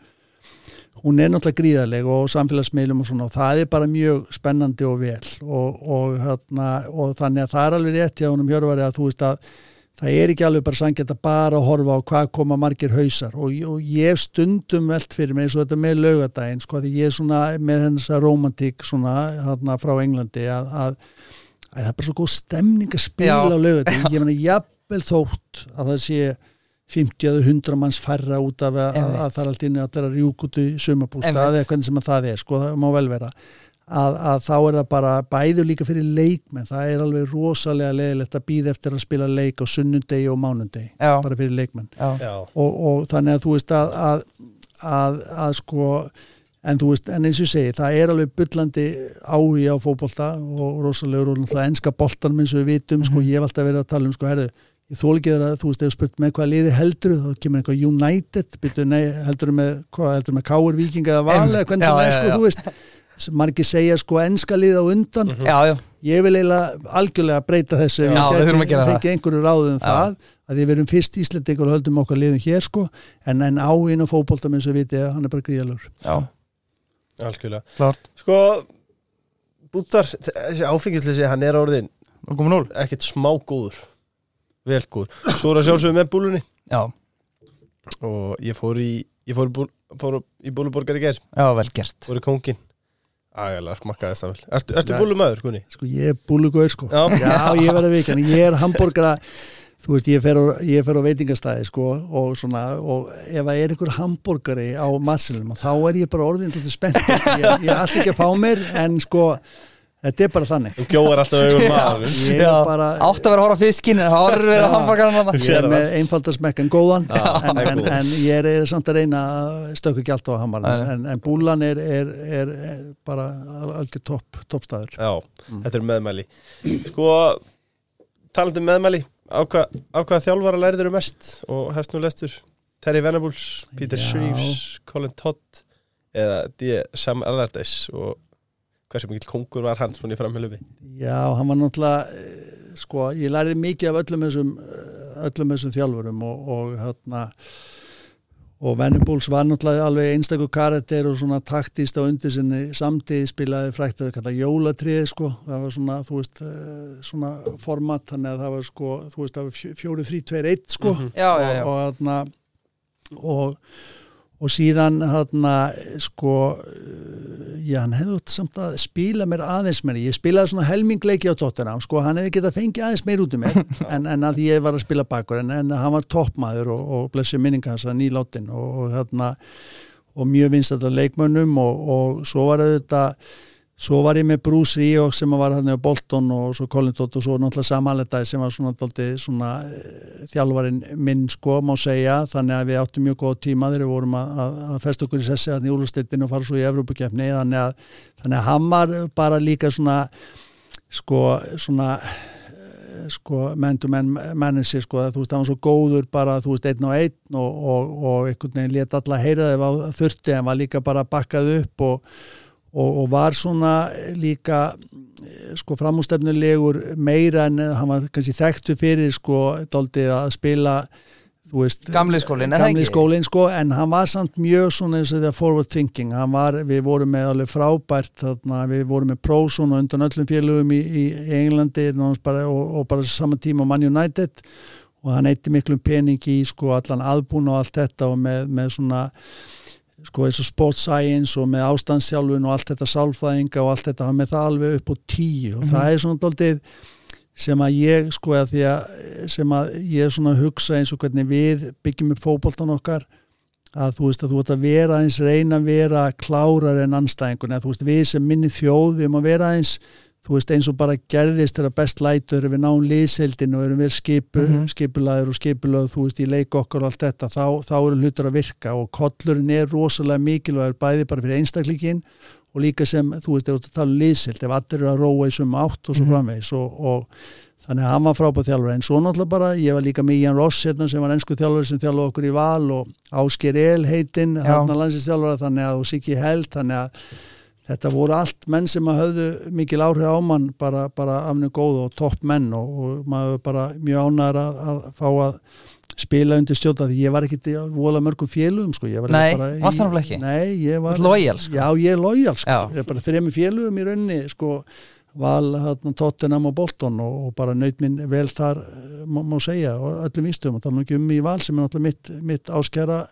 C: hún er náttúrulega gríðaleg og samfélagsmiðlum og svona og það er bara mjög spennandi og vel og, og, hérna, og þannig að það er alveg rétt hjá honum Hjörvari að þú veist að það er ekki alveg bara sangjart að bara horfa á hvað koma margir hausar og, og ég stundum velt fyrir mig eins og þetta með laugadaginn sko því ég er svona með þessa romantík svona hérna frá Englandi að, að, að það er bara svo góð stemning að spila
A: Já.
C: á laugadaginn *laughs* ég meina jafnvel þótt að það sé 50 eða 100 manns færra út af að, að, að það er allt inni að rjúk út í sumabústað
A: Einmitt.
C: eða hvernig sem að það er sko, það má vel vera að, að þá er það bara bæður líka fyrir leikmenn, það er alveg rosalega leðilegt að býða eftir að spila leik á sunnundegi og mánundegi,
A: Já,
C: bara fyrir leikmenn. Og, og þannig að þú veist að að, að, að sko en þú veist, en eins og ég segi, það er alveg bullandi áhugi á fótbolta og rosalegur og náttúrulega enska boltanum eins og við vitum, sko,
A: Mhm.
C: ég hef alltaf verið að tala um sko, herðu, ég þól ekki þeirra, þú veist, ef þú spurt með hvað liði heldur, þá kemur eitthvað United, byrju, nei, heldur með hvað, heldur með Káur Víkinga eða Val eða hvernig sem
A: Já,
C: er, sko,
A: já.
C: þú veist margir segja, sko, enska liði á undan.
B: Mhm.
A: já, já,
C: ég vil eiginlega algjörlega breyta þessu
A: Já, við þurfum að gera það.
C: fengi einhverju ráðum um það að við verum fyrst Íslendingur og höldum okkar liðum hér sko en, en áinn og fótboltam eins og við vitið hann er bara gríðalur.
A: Já,
B: algjörlega.
A: Klart
B: Sko, bútar, þessi áfengisleysi, hann er orðin
A: 0,0
B: ekkert smá góður. Vel góður. Svo er að sjálfsögum með búlunni.
A: Já,
B: og ég fór í ég fór í, búl, fór í búluborgar í ger
A: já, vel gert.
B: Fór í kóngin Ægælar, smakkaði það vel Ertu, ertu
C: Nei.
B: búlumæður, Gunni?
C: sko ég er búlugauður sko
B: Já.
C: Já, ég verði vikið, ég er hambúrgara þú veist, ég fer á, ég fer á veitingastæði sko og svona, og ef það er einhver hambúrgari á massinum þá er ég bara orðin til spennt ég, ég ætla ekki að fá mér en sko þetta er bara þannig
B: Þú gjóðar alltaf augun maður
C: ég er bara
A: átt að vera að horfa á fiskinn en það horfir verið að hann
C: Ég er með einfaldar smekk en góðan
B: Já,
C: en,
B: er
C: en, en ég er, er samt að reyna ekki allt á
A: nei.
C: en, en búlan er, er, er, er bara algjör topp toppstæður
B: Já,
C: Mm.
B: þetta er meðmæli Sko, talandi um meðmæli á hvað, á hvað þjálfara læriður mest og hefst nú lestur Terry Venables, Peter. Shreves Colin Todd eða D. Sam Allardyce og hversu mikill kongur var hann svona í framhjölufi
C: Já, hann var náttúrulega eh, sko, ég læriði mikið af öllum þessum eh, öllum þessum þjálfurum og, og hérna og Venables var náttúrulega alveg einstakur karakter og svona taktist á undir sinni samtíð spilaði frækt að kalla jólatrið sko, það var svona þú veist, eh, svona format þannig að það var sko, þú veist, það var fjó- fjóri, þrý, tveir, eitt sko.
B: Mhm.
A: Já, já, já,
C: og, og, þarna, og, og síðan hann sko uh, já, hann hefði út samt að spila mér aðeins mér, ég spilaði svona helmingleiki á tóttunum, sko, hann hefði getað fengið aðeins meir út um mér, *laughs* en, en að ég var að spila bakur, en, en hann var toppmaður og, og blessi minninga hans að nýláttinn og, og og mjög vinst að leikmönnum og, og svo var þetta Svo var ég með Bruce Ríok sem var hann á Bolton og svo Colin Todd og svo náttúrulega samanleitaði sem var svona, svona uh, þjálfarin minn sko má segja. Þannig að við áttum mjög góð tíma þegar við vorum að, að, að festa okkur í sessi að nýjúlustettinu og fara svo í Evrópakefni þannig að, þannig að hann var bara líka svona sko svona uh, sko menn menn menninsi sko. Þú veist það var svo góður bara þú veist einn og einn og, og, og einhvern veginn let alla heyra það þurfti en var líka bara bakkað upp og og, og var svona líka sko framústefnulegur meira en hann var kannski þekktu fyrir sko doldið að spila Veist,
A: gamli skólinn
C: gamli skólinn sko en hann var samt mjög svona eins og því að forward thinking. Var, við vorum með alveg frábært þarna, við vorum með Prósun og undan öllum félögum í, í Englandi bara, og, og bara saman tíma Man United. Og hann eitti miklum pening í sko allan aðbúna og allt þetta og með, með svona sko eins og sports science og með ástandssjálfun og allt þetta sálfæðinga og allt þetta, hann með það alveg upp á tíu og mm -hmm. það er svona doldið sem að ég sko að því að sem að ég er svona að hugsa eins og hvernig við byggjum upp fókbóltan okkar að þú veist að þú ert að vera eins reyna að vera klárar en anstæðingun eða þú veist við sem minni þjóð við erum að vera eins þú veist eins og bara gerðist þegar best lætur við náum liðseldinu og erum við skipu, mm -hmm. skipulaður og skipulað þú veist í leik okkar og allt þetta þá, þá eru hlutur að virka og kollurinn er rosalega mikilvægur bæði bara fyrir einstakleikin og líka sem þú veist þegar þú tala um liðseld ef allir eru að róa í suma átt og svo mm -hmm. framvegs og, og þannig að hann var frábæð þjálfur en svo náttúrulega bara, ég var líka með Ian Ross hérna, sem var ennsku þjálfur sem þjálfur okkur í val og Ásker El heitinn, hann að landsinsþjálfur þannig að þetta voru allt menn sem að höfðu mikil áhrif á mann bara, bara afnum góð og topp menn og, og maður bara mjög ánæður að, að fá að spila undir stjórna því ég var ekkit vola mörgum félugum sko
A: Nei, varst það náttúrulega ekki?
C: Nei, ég var
A: Lojal sko?
C: Já, ég er lojal sko, já. ég er bara þrejum félugum í raunni sko val hérna Tottenham og Bolton og, og bara nöyt minn vel þar má, má segja og öllum ístöðum og tala um ekki um í val sem er náttúrulega mitt, mitt áskjara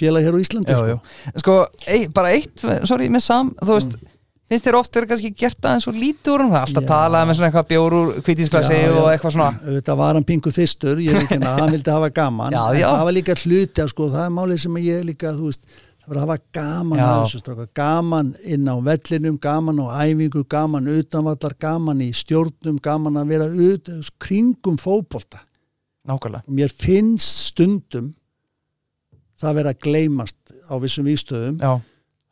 C: félag hér á Íslandi
A: já, sko, já. sko ei, bara eitt, sorry, með sam þú veist, mm. finnst þér oft verið kannski gert aðeins og lítur það, alltaf talað með svona eitthvað bjóru, kvítinsklasi og eitthvað svona.
C: Þetta var hann pingu þistur, ég veit ekki hann hann vildi hafa gaman, *laughs* það var líka hluti sko, það er málið sem ég líka þú veist að hafa gaman að þessu straka gaman inn á vellinum, gaman á æfingu gaman utanvallar, gaman í stjórnum gaman að vera ut, kringum fókbólta
A: Nákvæmlega.
C: Mér finnst stundum það verið að gleymast á vissum výstöðum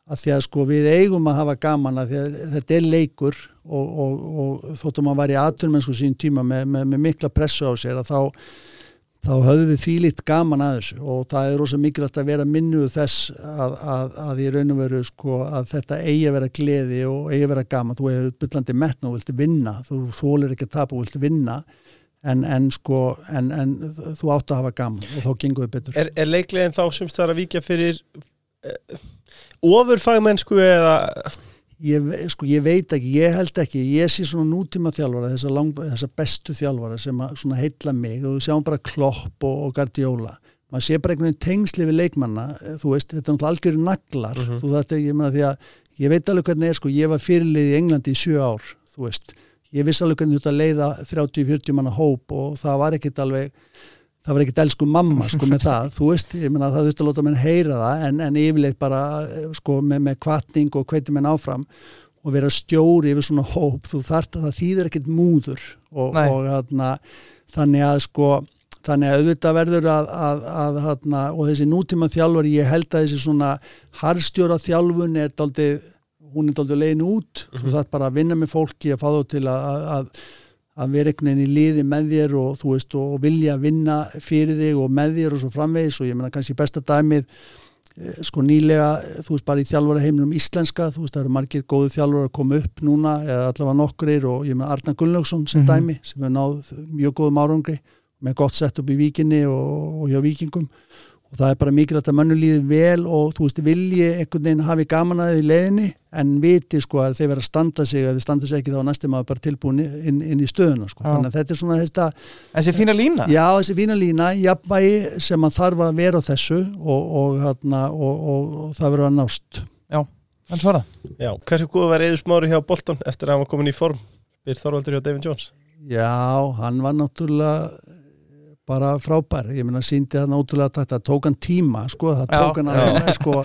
C: að því að sko við eigum að hafa gaman að, að þetta er leikur og, og, og þóttum að vera í aturmennsku sín tíma með, með, með mikla pressu á sér að þá, þá höfum við fílitt gaman að þessu og það er ósað mikilvægt að vera minnuð þess að, að, að í raun og veru sko að þetta eigi að vera gleði og eigi að vera gaman, þú hefur byllandi metna og vilti vinna, þú þólir ekki að tapa og vilti vinna En, en sko, en, en þú átt að hafa gaman og þá gengur við betur
B: Er, er leiklegin þá sem það er að vika fyrir uh, ofurfagmennsku eða
C: ég, sko, ég veit ekki, ég held ekki ég sé svona nútíma þjálfara þessa, lang, þessa bestu þjálfara sem að heitla mig og við sjáum bara klopp og, og gardjóla, maður sé bara einhvern veginn tengsli við leikmanna, þú veist, þetta er náttúrulega algjörðu naglar, mhm. -huh. þú þetta, ég meina því að ég veit alveg hvernig er, sko, ég var fyrirlið í Englandi í sjö ár, þú veist ég viss alveg hvernig þetta leiða 30-40 manna hóp og það var ekkit alveg það var ekkit elsku mamma sko með það. Þú veist, ég menna það þurfti að láta menn heyra það en, en yfirleitt bara sko með, með kvartning og hveti menn áfram og vera stjóri yfir svona hóp. Þú þart að það þýðir ekkit múður og, og þarna, þannig að sko þannig að auðvitað verður að, að, að þarna, og þessi nútíma þjálfur ég held að þessi svona harstjóra þjálfun er daldið hún er doldið legin út mm -hmm. þú þarf bara að vinna með fólki að fá þú til að, að, að vera einhvern veginn í liði með þér og þú veist og vilja að vinna fyrir þig og með þér og svo framvegis og ég menna kannski besta dæmið eh, sko nýlega, þú veist bara í þjálfara heimlum íslenska, þú veist það eru margir góðu þjálfara að koma upp núna, eða allavega nokkur og ég menna Arna Gunnlaugsson sem mm -hmm. dæmi sem er náð mjög góðum árangri með gott sett upp í vikinni og, og hjá vikingum og það er bara mikilvægt að mannu líði vel og þú veist, vilji einhvern veginn hafi gaman að því leiðinni en viti sko að þeir vera að standa sig að þeir standa sig ekki þá næstum að bara tilbúin inn, inn í stöðuna sko,
A: Já.
C: þannig að þetta er svona þetta,
A: Þessi fína lína?
C: Já þessi fína lína jafnvægi sem að þarf að vera á þessu og, og, hérna, og, og, og það verður að nást.
A: Hann svara
B: Já, hversu góð var Eður Smári hjá Bolton eftir að hann var komin í form? Byr Þorvaldur hjá David Jones.
C: Já, hann var náttúrulega bara frábær, ég meina síndi það náttúrulega þetta, tók hann tíma sko, það tók hann alveg sko,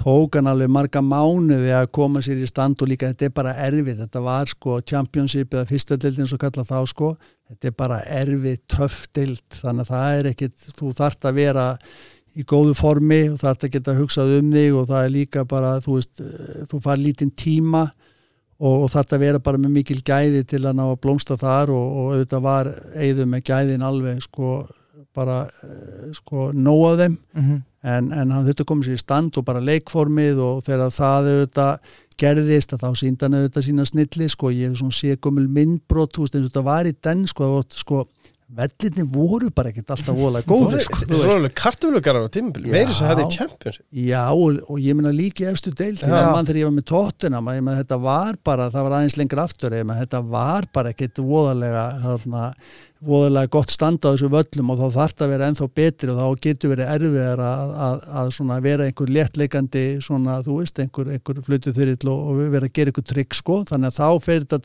C: tók hann alveg marga mánuði að koma sér í stand og líka þetta er bara erfið, þetta var sko championship eða fyrsta deildin svo kalla þá sko. Þetta er bara erfið, töff deild þannig að það er ekkit, þú þart að vera í góðu formi og þart að geta hugsað um þig og það er líka bara þú veist, eh, þú far lítinn tíma og, og þetta vera bara með mikil gæði til að ná að blómsta þar og, og auðvitað var eigðu með gæðin alveg sko bara eh, sko nóa þeim.
A: Mm
C: en, en hann þurfti að koma sér í stand og bara leikformið og þegar það auðvitað gerðist að þá síndi hann auðvitað sína snilli sko. Ég hef svona sé gömul myndbrot þú veist eins og þetta var í den sko, sko vellinni voru bara ekkert alltaf voðalega góður sko,
B: Það
C: þú veist.
B: alveg kartöflugarar á tímabili. Meiri sem þetta er Champions
C: Já og, og ég meina líki efstu deild
A: Já.
C: þegar ég var með tóttina ég meina þetta var bara, það var aðeins lengur aftur ég meina þetta var bara ekkert þarna, voðalega gott standa á þessu völlum og þá þarf það að vera ennþá betri og þá getur verið erfiðar að, að, að svona vera einhver léttleikandi svona þú veist einhver, einhver flutu þyrill og, og vera að gera einhver trygg sko þannig að þá fer þetta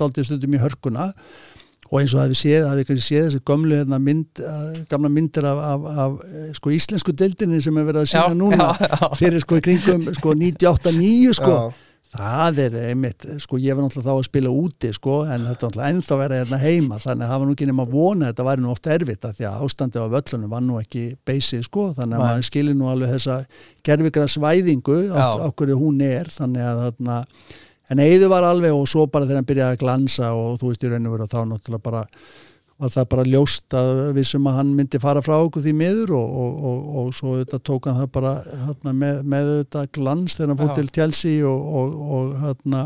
C: og eins og það við séð, það við kannski séð þessi gömlu hérna, mynd, eh, gamla myndir af, af, af eh, sko íslensku deildinni sem er verið að sína núna
A: já, já.
C: fyrir sko í kringum sko 98-9 sko.
B: Já.
C: það er einmitt, sko ég var náttúrulega þá að spila úti sko en þetta var náttúrulega ennþá verið hérna heima. Þannig að það var nú ekki nema að vona að þetta væri nú ofta erfitt af því að ástandi á völlunum var nú ekki beysið sko. Þannig að maður skilir nú alveg þessa gerfikra svæðingu okkur hún er. Þannig að þarna en Eiður var alveg og svo bara þegar hann byrjaði að glansa og þú veist í raun og veru þá náttúrulega bara var það bara ljóst að við sem að hann myndi fara frá okkur því miður og, og, og, og svo þetta tók hann það bara hérna, með, með þetta glans þegar hann
A: Já.
C: til Chelsea og, og, og hérna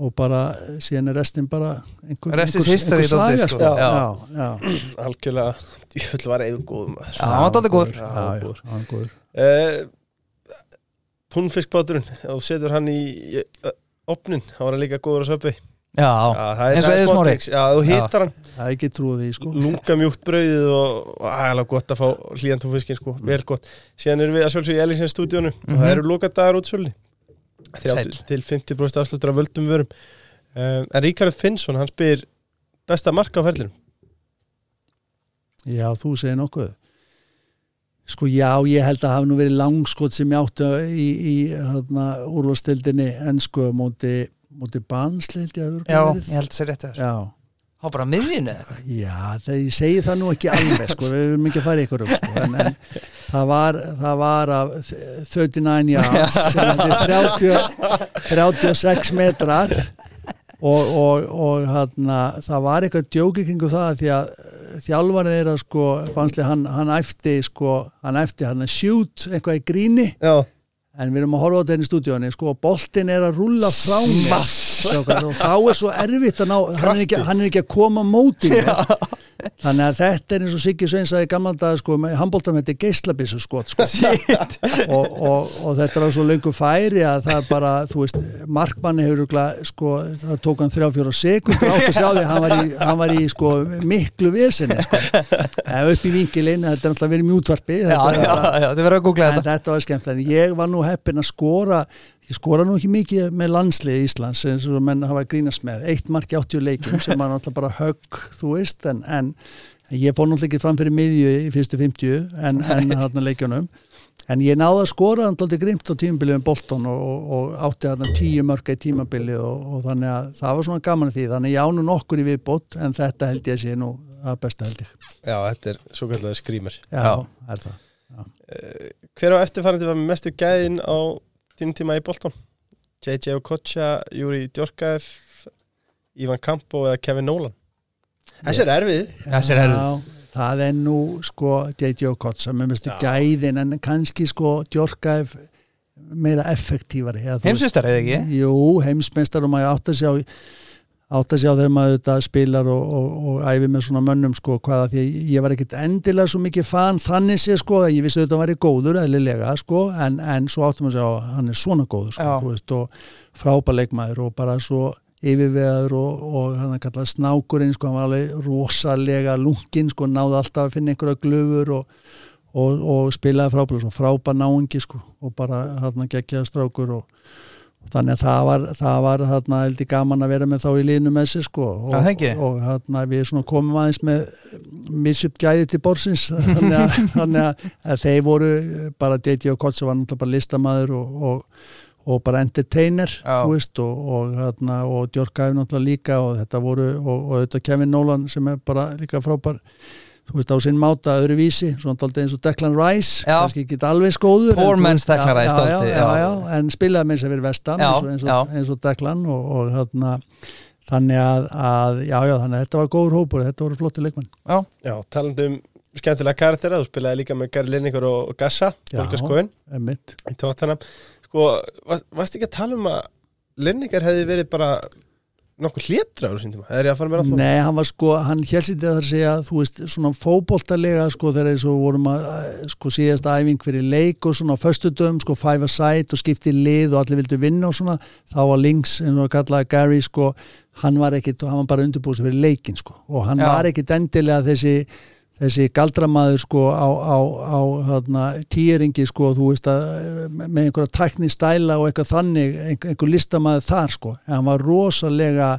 C: og bara síðan er restin bara einhver,
A: Rest is
C: einhver,
A: history
C: einhver saga
A: sko.
C: sko.
A: Já.
C: já, já,
B: Algjörlega, var góðum.
A: Já, hann var góður.
B: Uh, Túnfiskbáturinn og setur hann í í, opnin, hann var líka góður á söpvi
A: Já,
B: það
A: Eins og
B: það smá
A: Smári.
B: Já, þú hittar hann,
C: það er ekki trúið því sko.
B: lunga mjúkt brauðið og, ægilega gott að fá hlýjan túnfiskin sko, vel gott. Síðan erum við að sjálfsögja í Elísins stúdíónu. Og það eru lokadagar útsölu
A: Sæll.
B: til 50% afsluttur af völdum vörum. Um, en Ríkarð Finnsson, hann spyr besta marka á ferlinum.
C: Já, þú segir nokkuð. Sko já, ég held að hafa nú verið langskot sem ég áttu í, í hérna, úrvastildinni ennsku móti, móti bansli held ég að
A: já,
C: vera
A: ég held að það sé rétt að
C: Já,
A: Há bara miðjunu eða?
C: já, þegar ég segi það nú ekki alveg, sko, við erum ekki að fara ykkur um, sko, en, en það var, það var af 39 yards, *laughs* sem þetta er 30, 36 metrar og, og, og hana, það var eitthvað djóki kringu það því að þjálfarið er að sko, bansli, hann, hann æfti sko, hann æfti hann að shoot eitthvað í gríni.
B: Já,
C: en við erum að horfa á þetta inn í stúdíónu sko, boltin er að rúlla frá mér Strákar, og þá er svo erfitt að ná hann er ekki, hann er ekki að koma móti mér. þannig að þetta er eins og Siggi Sveins að í gamla dag sko, með handbóltam þetta er geislabissu skot sko. og, og, og þetta er á svo löngu færi að það er bara, þú veist markmanni hefur sko, það tók hann þrjá fjóra sekundur átt að sjá því hann var í, hann var í sko, miklu vesinni sko. upp í vinkilinn, þetta er náttúrulega verið mjútvarpi
A: þetta
C: þetta var skemmt en ég var nú heppin að skora ég skora nú ekki mikið með landslið Íslands eins og menn hafa grínast með. Eitt mark í 80 leikum sem var náttúrulega bara högg þú veist en, en ég fór náttúrulega ekki fram fyrir miðju í fyrstu 50 en, en þarna leikjunum. En ég náði að skora alltaf grimt á tímabilið um Bolton og, og, og átti þarna tíu mörka í tímabilið og, og þannig að það var svona gaman því. Þannig ég ánu nokkur í viðbót en þetta held ég sé nú að besta held ég.
B: Já, þetta er svo kallega skrýmur
C: já,
A: Já.
C: er það.
B: Hver á eftirfærandi var með mestu gæðin á þínum tíma í Bolton? JJ Okocha, Júri Djorkaeff Ivan Campo eða Kevin Nolan Þessi er erfið
A: Þessi er erfið.
C: Já, það er nú sko J.J. Okocha með mestu gæðin en kannski sko Djorkaef meira veist-
A: Heimsvistar eða ekki?
C: Jú, heimsmeistar og maður átt að sjá átt að sjá þegar maður þetta spilar og, og, og æfi með svona mönnum sko hvaða því ég var ekkit endilega svo mikið fan þannig sé sko að ég vissi að þetta væri góður eðlilega sko en, en svo áttum að sjá að hann er svona góður sko veist, og frábæleikmaður og bara svo yfirvegaður og, og hann að kalla snákurinn sko hann var alveg rosalega lungin sko náði alltaf að finna einhverja glöfur og, og, og spilaði frábælega svo frábær náungi sko og bara hann að gegjaða strákur og þannig að það var, það var hérna, heldur gaman að vera með þá í línu með sér sko og,
A: ekki.
C: og hérna, við svona komum aðeins með misjupt gæði til borsins *laughs* þannig, að, þannig að, að þeir voru bara J.J. Kotze var náttúrulega bara listamæður og, og, og bara entertainer
A: Já.
C: þú veist og, og, hérna, og Djörka hefur náttúrulega líka og þetta voru og, og þetta Kevin Nolan sem er bara líka frábær þú veist á sinn máta öðru vísi svona dálítið eins og Declan Rice
A: Já.
C: kannski ekki alveg skóður
A: Poor man's Declan Rice, dálítið,
C: já, já, en spilaði með þess að vera vestam
A: Já,
C: eins, og, eins, og, eins og Declan og, og hérna þannig að, að já, já, þannig að þetta var góður hópur þetta voru flotti leikmann
B: Já, talandi um skemmtilega karaktera, þú spilaði líka með Gary Lineker og Gassa, tóttanam sko, varst, varst ekki að tala um að Lineker hefði verið bara nokkuð hlétra á þessum tíma, er ég að fara með rátt
C: Nei, hann var sko, hann helsið að segja, þú veist, svona fótboltalega sko þegar eins og vorum að sko síðast æfing fyrir leik og svona á föstudöfum, sko five a side og skipti lið og allir vildu vinna og svona þá var links, eins og að kallaði Gary sko, hann var ekkit, hann var bara undirbúið sér fyrir leikin sko. Og hann
A: Já.
C: var ekkit endilega þessi þessi galdramaður sko á, á, á hérna, týringi sko þú veist að með einhverja tækni stæla og eitthvað þannig, einhver, einhver listamaður þar sko, en hann var rosalega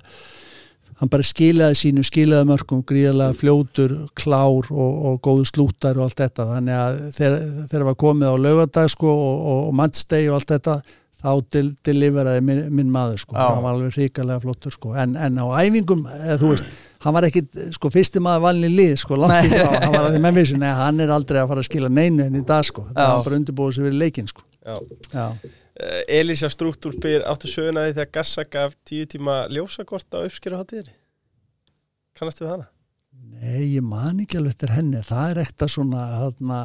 C: hann bara skilaði sínu skilaði mörgum, gríðarlega fljótur klár og, og góðu slútar og allt þetta, þannig að þegar, var komið á laugardag sko og, og, og matchday og allt þetta þá til, deliveraði minn, minn maður sko. Hann var alveg ríkalega flottur sko. En, en á æfingum, eða, þú veist hann var ekki, sko, fyrsti maður valin í lið sko, langt í frá, hann var að því með vissi nei, hann er aldrei að fara að skila neinu en í dag sko, það
A: Já.
C: var bara undirbúið sér fyrir leikin sko.
B: Já.
C: Já,
B: uh, Elisa Strúktúr byr áttu söguna því þegar Gassa gaf tíu tíma ljósakort á uppskeru hátíðinni? Kannastu við hana?
C: nei, ég man ekki alveg eftir henni, það er ekta svona, þarna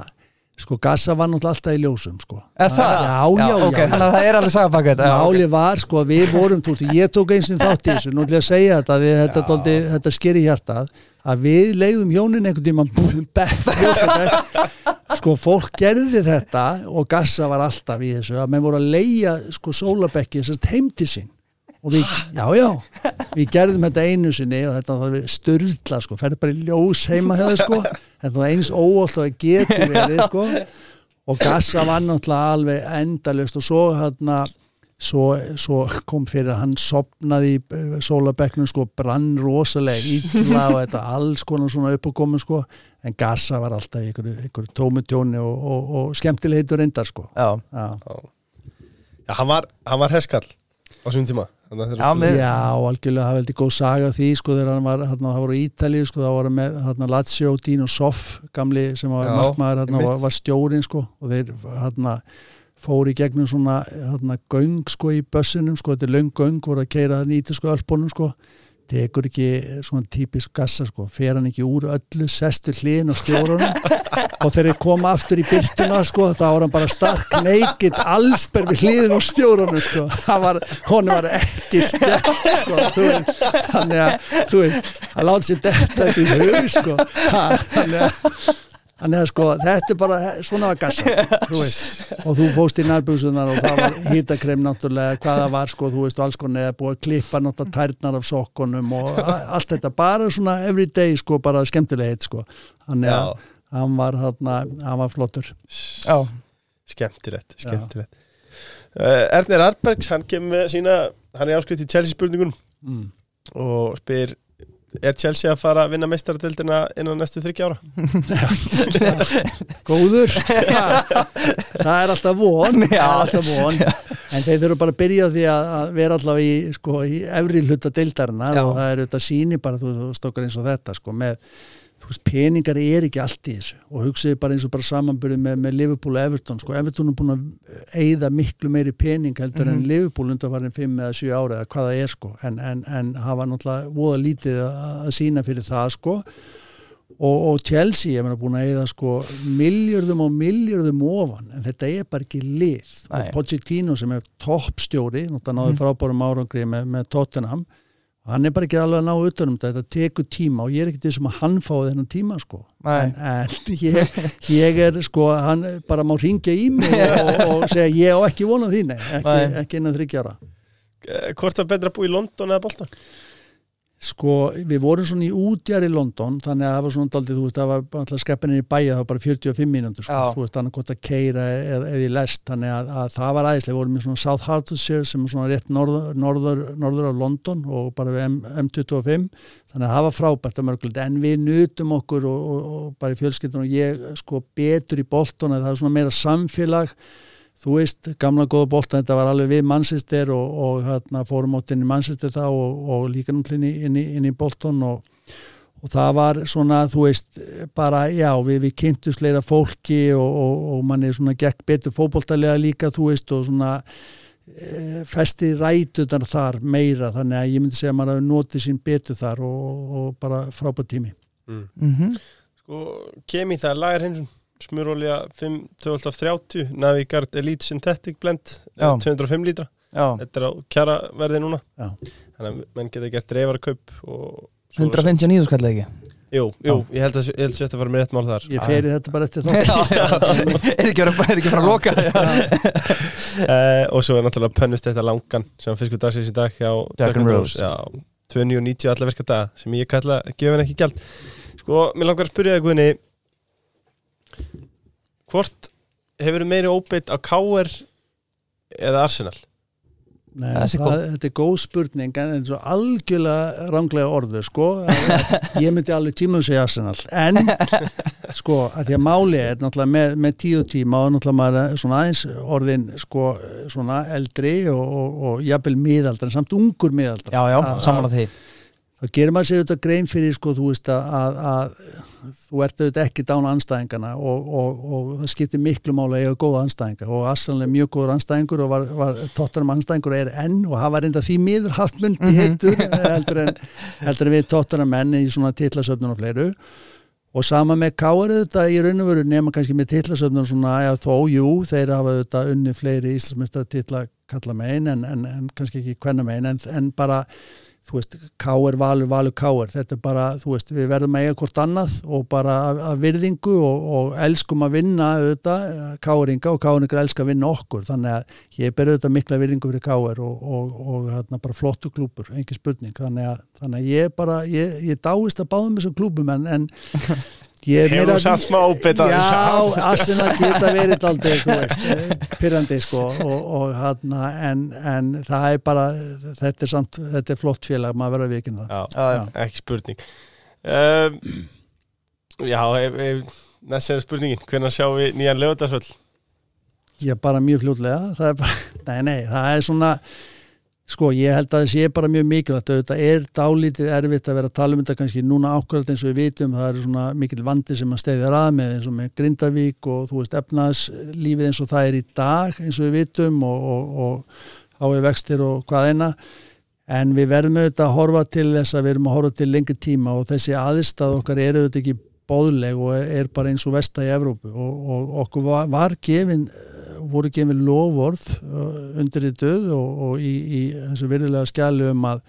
C: sko, Gassa var náttúrulega alltaf í ljósum sko
A: Er það?
C: Já, já, já,
A: ok,
C: já.
A: Þannig að það er alveg ok.
C: Máli var sko að við vorum þú veist, ég tók eins og þátt í þessu, nú ætlum ég að segja þetta við, þetta,
A: Já.
C: dóldi, þetta sker í hjartað að við leiðum hjónin einhvern tíma bekk, ljósabekk *laughs* sko fólk gerði þetta og gassa var alltaf í þessu að menn voru að leia sko sólabekki þessast heim til sín og við, já já, við gerðum þetta einu sinni og þetta var styrla sko, ferði bara í ljós heima hefði sko. Þetta var eins óvalt og það getur *laughs* verið sko. Og gassa var náttúrulega alveg endalust og svo hérna svo, svo kom fyrir að hann sopnaði í eh, sólabekknum sko brann rosalega illa og þetta alls konar svona upp og komið sko. En gassa var alltaf í einhverju, einhverju tómutjóni og, og, og skemmtilegitur reyndar sko.
A: Já,
C: já,
B: Já, hann var, hann var heskall á þessum tíma. að
A: Já, með-
C: já algjörlega það veldi góð saga því sko þegar hann var, hérna, það voru í Ítalíu sko, það voru með hérna, Lazio, Dino Soff gamli sem var markmaður hérna,
B: einmitt.
C: var, var stjórin sko og þeir hérna fóru í gegnum svona hérna, göng sko í bössinum sko, þetta er löng göng voru að keira það nýti sko ölpunum sko tekur ekki svona típisk gassa sko, fer hann ekki úr öllu sestur hliðin á stjórunum. *laughs* Og þegar þeir koma aftur í byrtuna sko, þá var hann bara stark neikit allsber við hliðin á stjórunum sko, það var, ekki skemmt sko, þannig að þú veist, hann láti sér detta þetta í hug sko, þannig að Þannig að sko, þetta er bara, svona var gassa, þú og þú fóst í nærbúsunar og það var hýtakrem náttúrulega, hvað það var sko, þú veist, og alls konar eða búið að klippa náttúrulega tærnar af sokkunum og allt þetta, bara svona everyday sko, bara skemmtilegheit sko, þannig að
B: Já,
C: hann var, hann, hann var flottur.
A: já,
B: skemmtilegt, skemmtilegt. Uh, Ernir Artbergs, hann kemur með sína hann er áskrift í Chelsea spurningun
C: Mm.
B: og spyr er Chelsea að fara að vinna meistaradeildina innan næstu þryggja ára? *laughs*
C: Góður, það er alltaf von, er alltaf von, en þeir þurfa bara að byrja því að, að vera allavega í, sko, í efri hluta deildarinnar
A: Já.
C: og það er auðvitað síni bara, þú, þú stokkar eins og þetta, sko, með, þú veist, peningar er ekki allt í þessu. Og hugsiði bara eins og bara samanbyrði með, með Liverpool og Everton, sko, Everton er búin að eigða miklu meiri pening heldur en
A: Mhm.
C: Liverpool undan farin 5 eða 7 ára eða hvað það er, sko, en, en, en hafa náttúrulega voða lítið að, sína fyrir það, sko, og, og Chelsea, ég meina búin að eða sko miljörðum og miljörðum ofan en þetta er bara ekki lið. Og Pochettino sem er toppstjóri náttúrulega náður
A: Mhm.
C: frábærum árangri með, með Tottenham hann er bara ekki alveg að ná utanum þetta, þetta tekur tíma og ég er ekki til sem að hann fái þennan tíma sko. En, en *laughs* ég, ég er sko hann bara má ringja í mig og, og segja ég á ekki vonað því nei, ekki, ekki innan þryggjára
B: Eh, Hvort var betra að búa í London eða Bolton?
C: Sko, við vorum svona í útjar í London þannig að það var svona daldið, þú veist, það var alltaf skeppinni í bæja, það var bara 45 mínútur sko. Þú veist, þannig gott að keira eða, eða í lest, þannig að, að það var aðeinslega við vorum í svona South Hertfordshire sem er svona rétt norður, norður, norður af London og bara við M, M25 þannig að það var frábært að mörgulegt en við nutum okkur og, og, og bara í fjölskyldun og ég sko betur í Bolton að það er svona meira samfélag þú veist, gamla góða bolta þetta var alveg við Manchester og, og hérna, fórum átt inn í Manchester þá og, og líka náttúrulega inn í, inn í, inn í Bolton og, og það var svona, þú veist, bara já, við, við kynntum sleira fólki og, og, og manni svona gekk betur fótboltalega líka, þú veist, og svona e, festi rætutar þar meira, þannig að ég myndi segja að maður hafi notið sín betur þar og, og bara frábært tími.
B: Mm.
A: Mhm.
B: Sko, kemi það lagar hinsum smurolja 5 1230 Navigard Elite Synthetic Blend
A: Já.
B: 205 lítra.
A: Já,
B: Þetta er á kjara verði núna.
C: Já.
B: Þannig að menn geta gert svo-
A: 159 skall ekki?
B: Jú, jú, ég held að ég held að þetta var með rétt mál þar.
C: Ég feri þetta bara eftir þá. *laughs*
A: Já, já, *laughs* er ekki að er ekki að loka? *laughs*
B: Uh, Og svo er náttúrulega pönnust þetta langan sem fiskur dagsins í dag hjá
A: Jack and Rose.
B: Já, 290 alla virka dag sem ég kalla gefin ekki gjald. Sko, mér langar að spyrja það Guðni Hvort hefur meiri óbeitt á KR eða Arsenal?
C: Nei, það, þetta er góð spurning en eins og algjörlega ránglega orðu sko, ég myndi alveg tíma að segja Arsenal, en *laughs* sko, að því að máli er náttúrulega með, með tíu tíma og náttúrulega maður svona aðeins orðin sko, svona eldri og, og, og jafnvel miðaldra, samt ungur miðaldra.
A: Já, já, saman að því
C: þá gerir maður sér auðvitað grein fyrir sko, þú veist að, að, að þú ert auðvitað ekki dána anstæðingana og, og, og það skiptir miklu mála að eiga góða anstæðinga og Assan er mjög góður anstæðingur og var, var Tottenham anstæðingur er enn og hafa reynda því miður haft mun betur heldur, en, heldur en við Tottenham menn í svona titlasöfnun og fleiru. Og sama með Káar auðvitað í raun og veru nema kannski með titlasöfnun svona eða þó, jú, þeir hafa auðvitað unni fleiri íslensmestrar titla kalla megin en, en, en kannski ekki hvenna megin en bara þú veist, káir, valur, valur, káir þetta er bara, þú veist, við verðum að eiga hvort annað og bara að, virðingu og, og elskum að vinna auðvitað káringa og káringar elska að vinna okkur þannig að ég ber auðvitað mikla virðingu fyrir káir og, og, og hérna bara flottu klúpur, engi spurning þannig að, þannig að ég bara, ég, ég dáist að báðum þessum klúpum en, en
B: Hefur
C: meira-
B: þú samt smá þessu?
C: Já, *laughs* Arsenal geta verið aldrei, þú veist, eh, pirrandi sko og, og hann, en, en það er bara, þetta er samt, þetta er flott félag, maður verður að vikina það.
B: Já,
A: Já, já.
B: ekki spurning um, Já, næst er spurningin Hvernig sjáum við nýjan lögutarsvöld?
C: Ég er bara mjög fljótlega, það er bara, *laughs* nei, nei, það er svona, sko, ég held að það sé bara mjög mikilvægt, auðvitað er dálítið erfitt að vera að tala um þetta kannski núna ákvæmt eins og við vitum, það er svona mikil vandi sem að steyðir að með eins og með Grindavík og þú veist efnaðslífið eins og það er í dag eins og við vitum og, og, og hái vextir og hvað eina. En við verðum auðvitað að horfa til þess að við erum að horfa til lengri tíma og þessi aðstæð okkar er auðvitað ekki bóðleg og er bara eins og vesta í Evrópu. Og, og okkur var, var gefin voru gefin lofvorð uh, undir í döð og, og í, í þessu virðilega skjali um að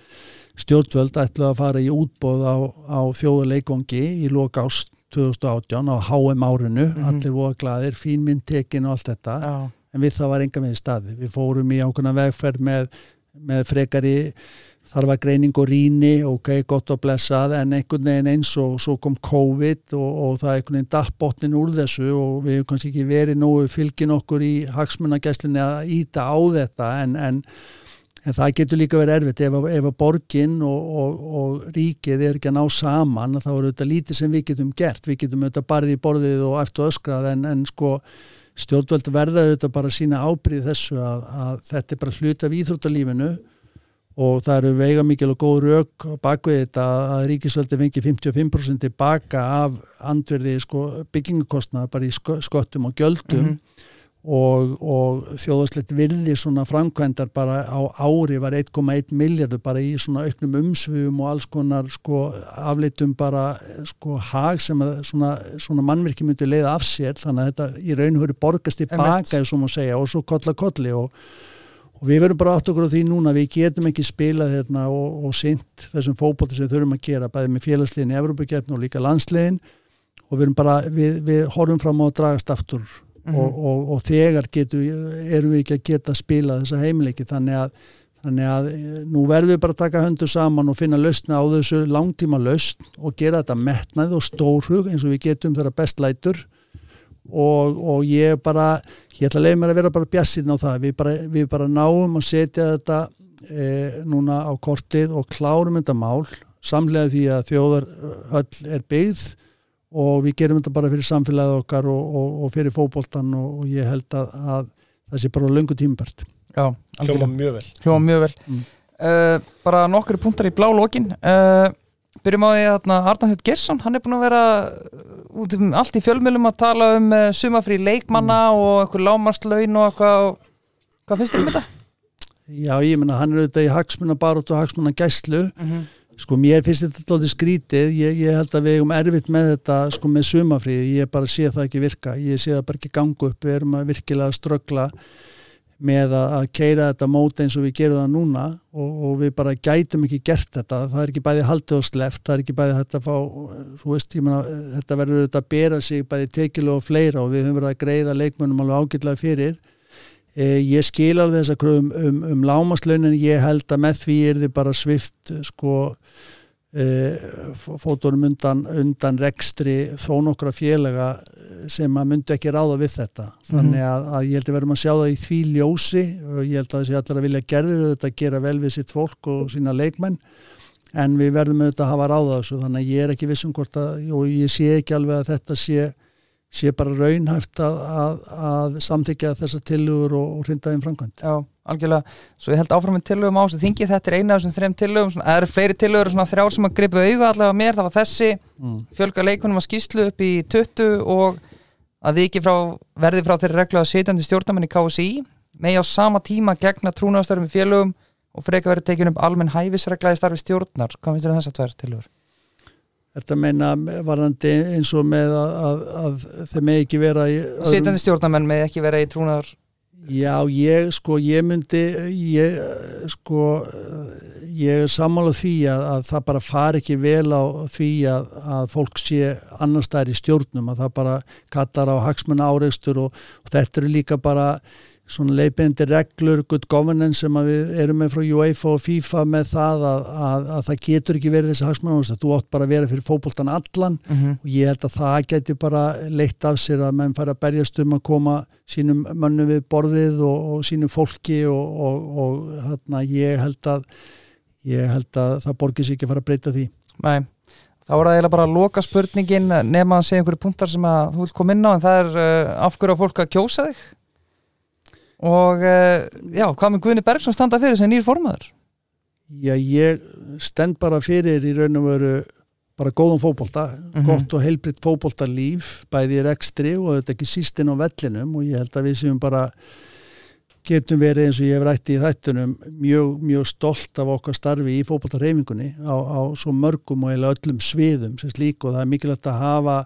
C: stjórnvöld ætlu að fara í útbóð á, á þjóðuleikvangi í lok ást 2018 á HM árinu,
A: Mhm.
C: allir voða glaðir, fín myndtekin og allt þetta
A: Já,
C: en við það var enga með staði. Við fórum í ákveðna vegferð með, með frekari þarfa greining og rýni, ok, gott að blessað, en einhvern veginn eins og svo kom COVID og, og það einhvern veginn dappbotnin úr þessu og við hefum kannski ekki verið nógu fylgin okkur í hagsmunagæslinni að íta á þetta en, en, en það getur líka verið erfitt. Ef, að- ef að borgin og, og, og ríkið er ekki að ná saman þá er þetta lítið sem við getum gert. Við getum auðvitað barið í borðið og eftir öskrað en, en sko stjórnvöld verða auðvitað bara að sína ábríð þessu að, að þetta er bara hluti af íþróttalífinu og það eru veiga mikil og góð rauk bakvið þetta að ríkisvöldi fengi 55% tilbaka af andverði sko, byggingakostnaða bara í sko- sköttum og gjöldum. Og, og þjóðaslegt virði svona framkvæmdar bara á ári var 1,1 miljardur bara í svona auknum umsvum og alls konar sko afleitum bara sko hag sem að svona, svona mannverki myndi leiða af sér. Þannig að þetta í raun og veru borgast tilbaka ef svo má segja og svo kolla kolli og og við verum bara átt okkur á því núna við getum ekki spilað hérna og, og sint þessum fókbóti sem við þurfum að gera bæði með félagsliðin í Evropakeppn og líka landsliðin. Og við erum bara, við, við horfum fram á að dragast aftur. Og, og, og þegar getum erum við ekki að geta spila þessa heimleiki. Þannig að, þannig að eh, nú verðum við bara að taka höndur saman og finna lausna á þessu langtíma lausn og gera þetta metnað og stórhug eins og við getum þegar best lætur og, og ég bara ég ætla að leiða mér að vera bara bjassinn á það. Við bara, við bara náum að setja þetta e, núna á kortið og klárum þetta mál samlega því að þjóðar öll er byggð og við gerum þetta bara fyrir samfélagið okkar og, og, og fyrir fókbóltan og, og ég held að, að það sé bara löngu tímbært
A: Já,
B: Hljóma mjög vel.
A: Hljóma mjög vel.
C: Mm.
A: uh, Bara nokkru punktar í blá lokin uh, Byrjum á því að Arnarhjörn Gersson hann er búin að vera út um allt í fjölmjölum að tala um uh, sumafrí leikmanna og eitthvað lámarslaun og eitthvað og- Hvað finnst þér um þetta?
C: Já, ég menna hann er auðvitað í hagsmuna barótt og hagsmuna gæslu sko mér finnst þetta alltaf skrítið. Ég, ég held að við eigum erfitt með þetta sko með sumafríð, ég bara sé það ekki virka. Ég sé það bara ekki ganga upp. Við erum að virkilega ströggla með að, keira þetta mót eins og við gerum það núna og, og við bara gætum ekki gert þetta, það er ekki bæði haldið og sleft, það er ekki bæði þetta fá þú veist, ég meina, þetta verður auðvitað að bera sig bæði tekilu og fleira og við höfum verið að greiða leikmönnum alveg ágætlega fyrir. Eh, ég skil alveg þess að kröfum um, um lámaslaunin, ég held að með því er þið bara svift sko fótunum undan, undan rekstri þó nokkra félaga eh, sem að myndu ekki ráða við þetta. Þannig að, að ég held að verðum að sjá það í því ljósi og ég held að þessi allar að vilja gerðir auðvitað að gera vel við sitt fólk og sína leikmenn en við verðum auðvitað að hafa ráða þessu. Þannig að ég er ekki vissum hvort að og ég sé ekki alveg að þetta sé sé bara raunhæft að, að, að samþykja þessar tilugur og, og hrinda þeim framkvæmt.
A: Já, algjörlega. Svo ég held áfram með tillögum á þessu þingi. Þetta er eina af þessum þrem tillögum. Svona, það eru fleiri tillögur svona þrjár sem að gripa auga allavega mér, það var þessi.
C: Mm.
A: fjölga leikunum að skýslu upp í 20 og að viki frá verði frá þeirri reglu að setjandi stjórnamenn í KSI megi á sama tíma gegna trúnaðastörfum í félögum og freka verið tekin upp almenn hæfisregla í starfi stjórnar. Hvað finnst þér um þessar tvær tillögur?
C: Þetta meina varandi eins og með að, að, að þeir með ekki vera í
A: Setjandi stjórnamenn með ekki vera í trúnaðar
C: Já, ég sko, ég myndi ég sko ég er sammála því að, að það bara fari ekki vel á því að, að fólk sé annars staðar í stjórnum að það bara kallar á hagsmunna áreikstur og, og þetta eru líka bara svona leipindi reglur, good governance sem við erum með frá UEFA og FIFA með það að, að, að það getur ekki verið þessi áreikstur, þú átt bara að vera fyrir fótboltan allan
A: mm -hmm.
C: og ég held að það geti bara leitt af sér að menn fara að berjast um að koma sínum mönnum við borðið og, og sínum fólki og, og, og þarna ég held að ég held að það borgir sér ekki að fara að breyta því.
A: Nei, þá er það eiginlega bara að loka spurningin nema að segja einhverju punktar sem að þú vilt koma inn á en það er uh, af hverju á fólk að kjósa þig og uh, já, hvað með Guðni Bergson standa fyrir sem nýr formaður?
C: Já, ég stend bara fyrir í raun og veru bara góðum fótbolta,
A: Mhm.
C: gott og heilbritt fótboltalíf, bæði í rekstri og þetta ekki síst inn á vellinum og ég held að við séum bara getum verið eins og ég hef rætti í þættunum mjög, mjög stolt af okkar starfi í fótboltareyfingunni á, á svo mörgum og eiginlega öllum sviðum sem slík og það er mikilvægt að hafa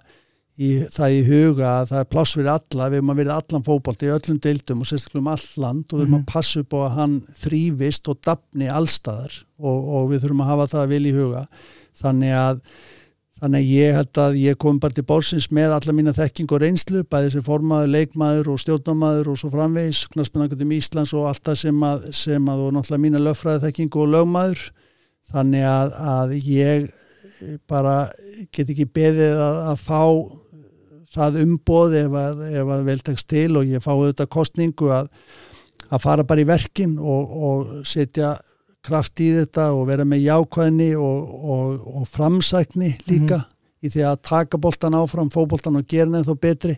C: í, það í huga að það er pláss fyrir alla, við erum að verið allan fótbolt í öllum deildum og sérstaklega um all land og við erum
A: Mhm.
C: að passa upp á að hann þrýfist og dafni allstaðar og, og við þurfum að hafa það vil í huga þannig að Þannig að ég held að ég kom bara til bórsins með alla mína þekking og reynslu, bæði sem formaður, leikmaður og stjórnamaður og svo framvegis, knaspunangutum Íslands og allt það sem að, sem að og náttúrulega mína löffræði þekking og lögmaður. Þannig að, að ég bara get ekki beðið að, að fá það umboð ef að, ef að vel tekst til og ég fá auðvitað kostningu að, að fara bara í verkin og, og setja kraft í þetta og vera með jákvæðni og, og, og framsækni líka í því að taka boltan áfram, fóboltan og gera neð þó betri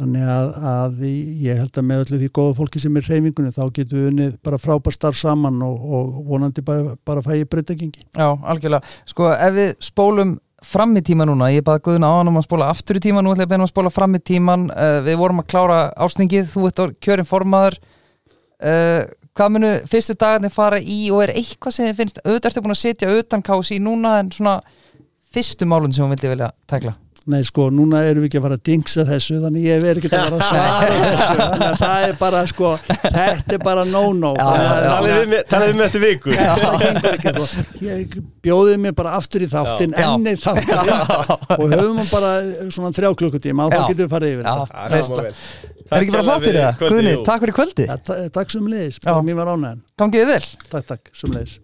C: þannig að, að ég held að með öllu því góða fólki sem er reyfingunni þá getum við unnið bara frábær starf saman og, og vonandi bara, bara fæði breytagengi.
A: Já, algjörlega. Sko, ef við spólum fram í tíma núna, ég baði Guðuna á hann um að spóla aftur í tíma, nú ætla ég að beina um að spóla fram í tíman. Uh, við vorum að klára ásningið. Þú ert kjörin formaður. Uh, hvað munu fyrstu dagarnir fara í og er eitthvað sem þið finnst auðvitað ertu búin að setja utan kási núna en svona fyrstu málun sem hún vildi velja tækla
C: Nei sko, núna erum við ekki að fara að dingsa þessu þannig ég verð ekki að fara að svara *laughs* þessu þannig að það er bara sko þetta er bara no-no.
A: Já,
B: við mig- við mig eftir viku.
C: Þetta gengur ekki sko. Ég bjóðið mér bara aftur í þáttin
A: Já.
C: enni þáttin og höfum hann bara svona þrjá klukkutíma og
A: Já.
C: þá getum við farið yfir
A: Já,
C: þetta.
B: Já, það.
A: Er ekki bara
B: hérlega
A: það? Guðni, takk fyrir kvöldi
C: Takk sem leiðis,
A: Já.
C: mér var ánægðan
A: Gangið þið vel.
C: Takk, takk, sem leiðis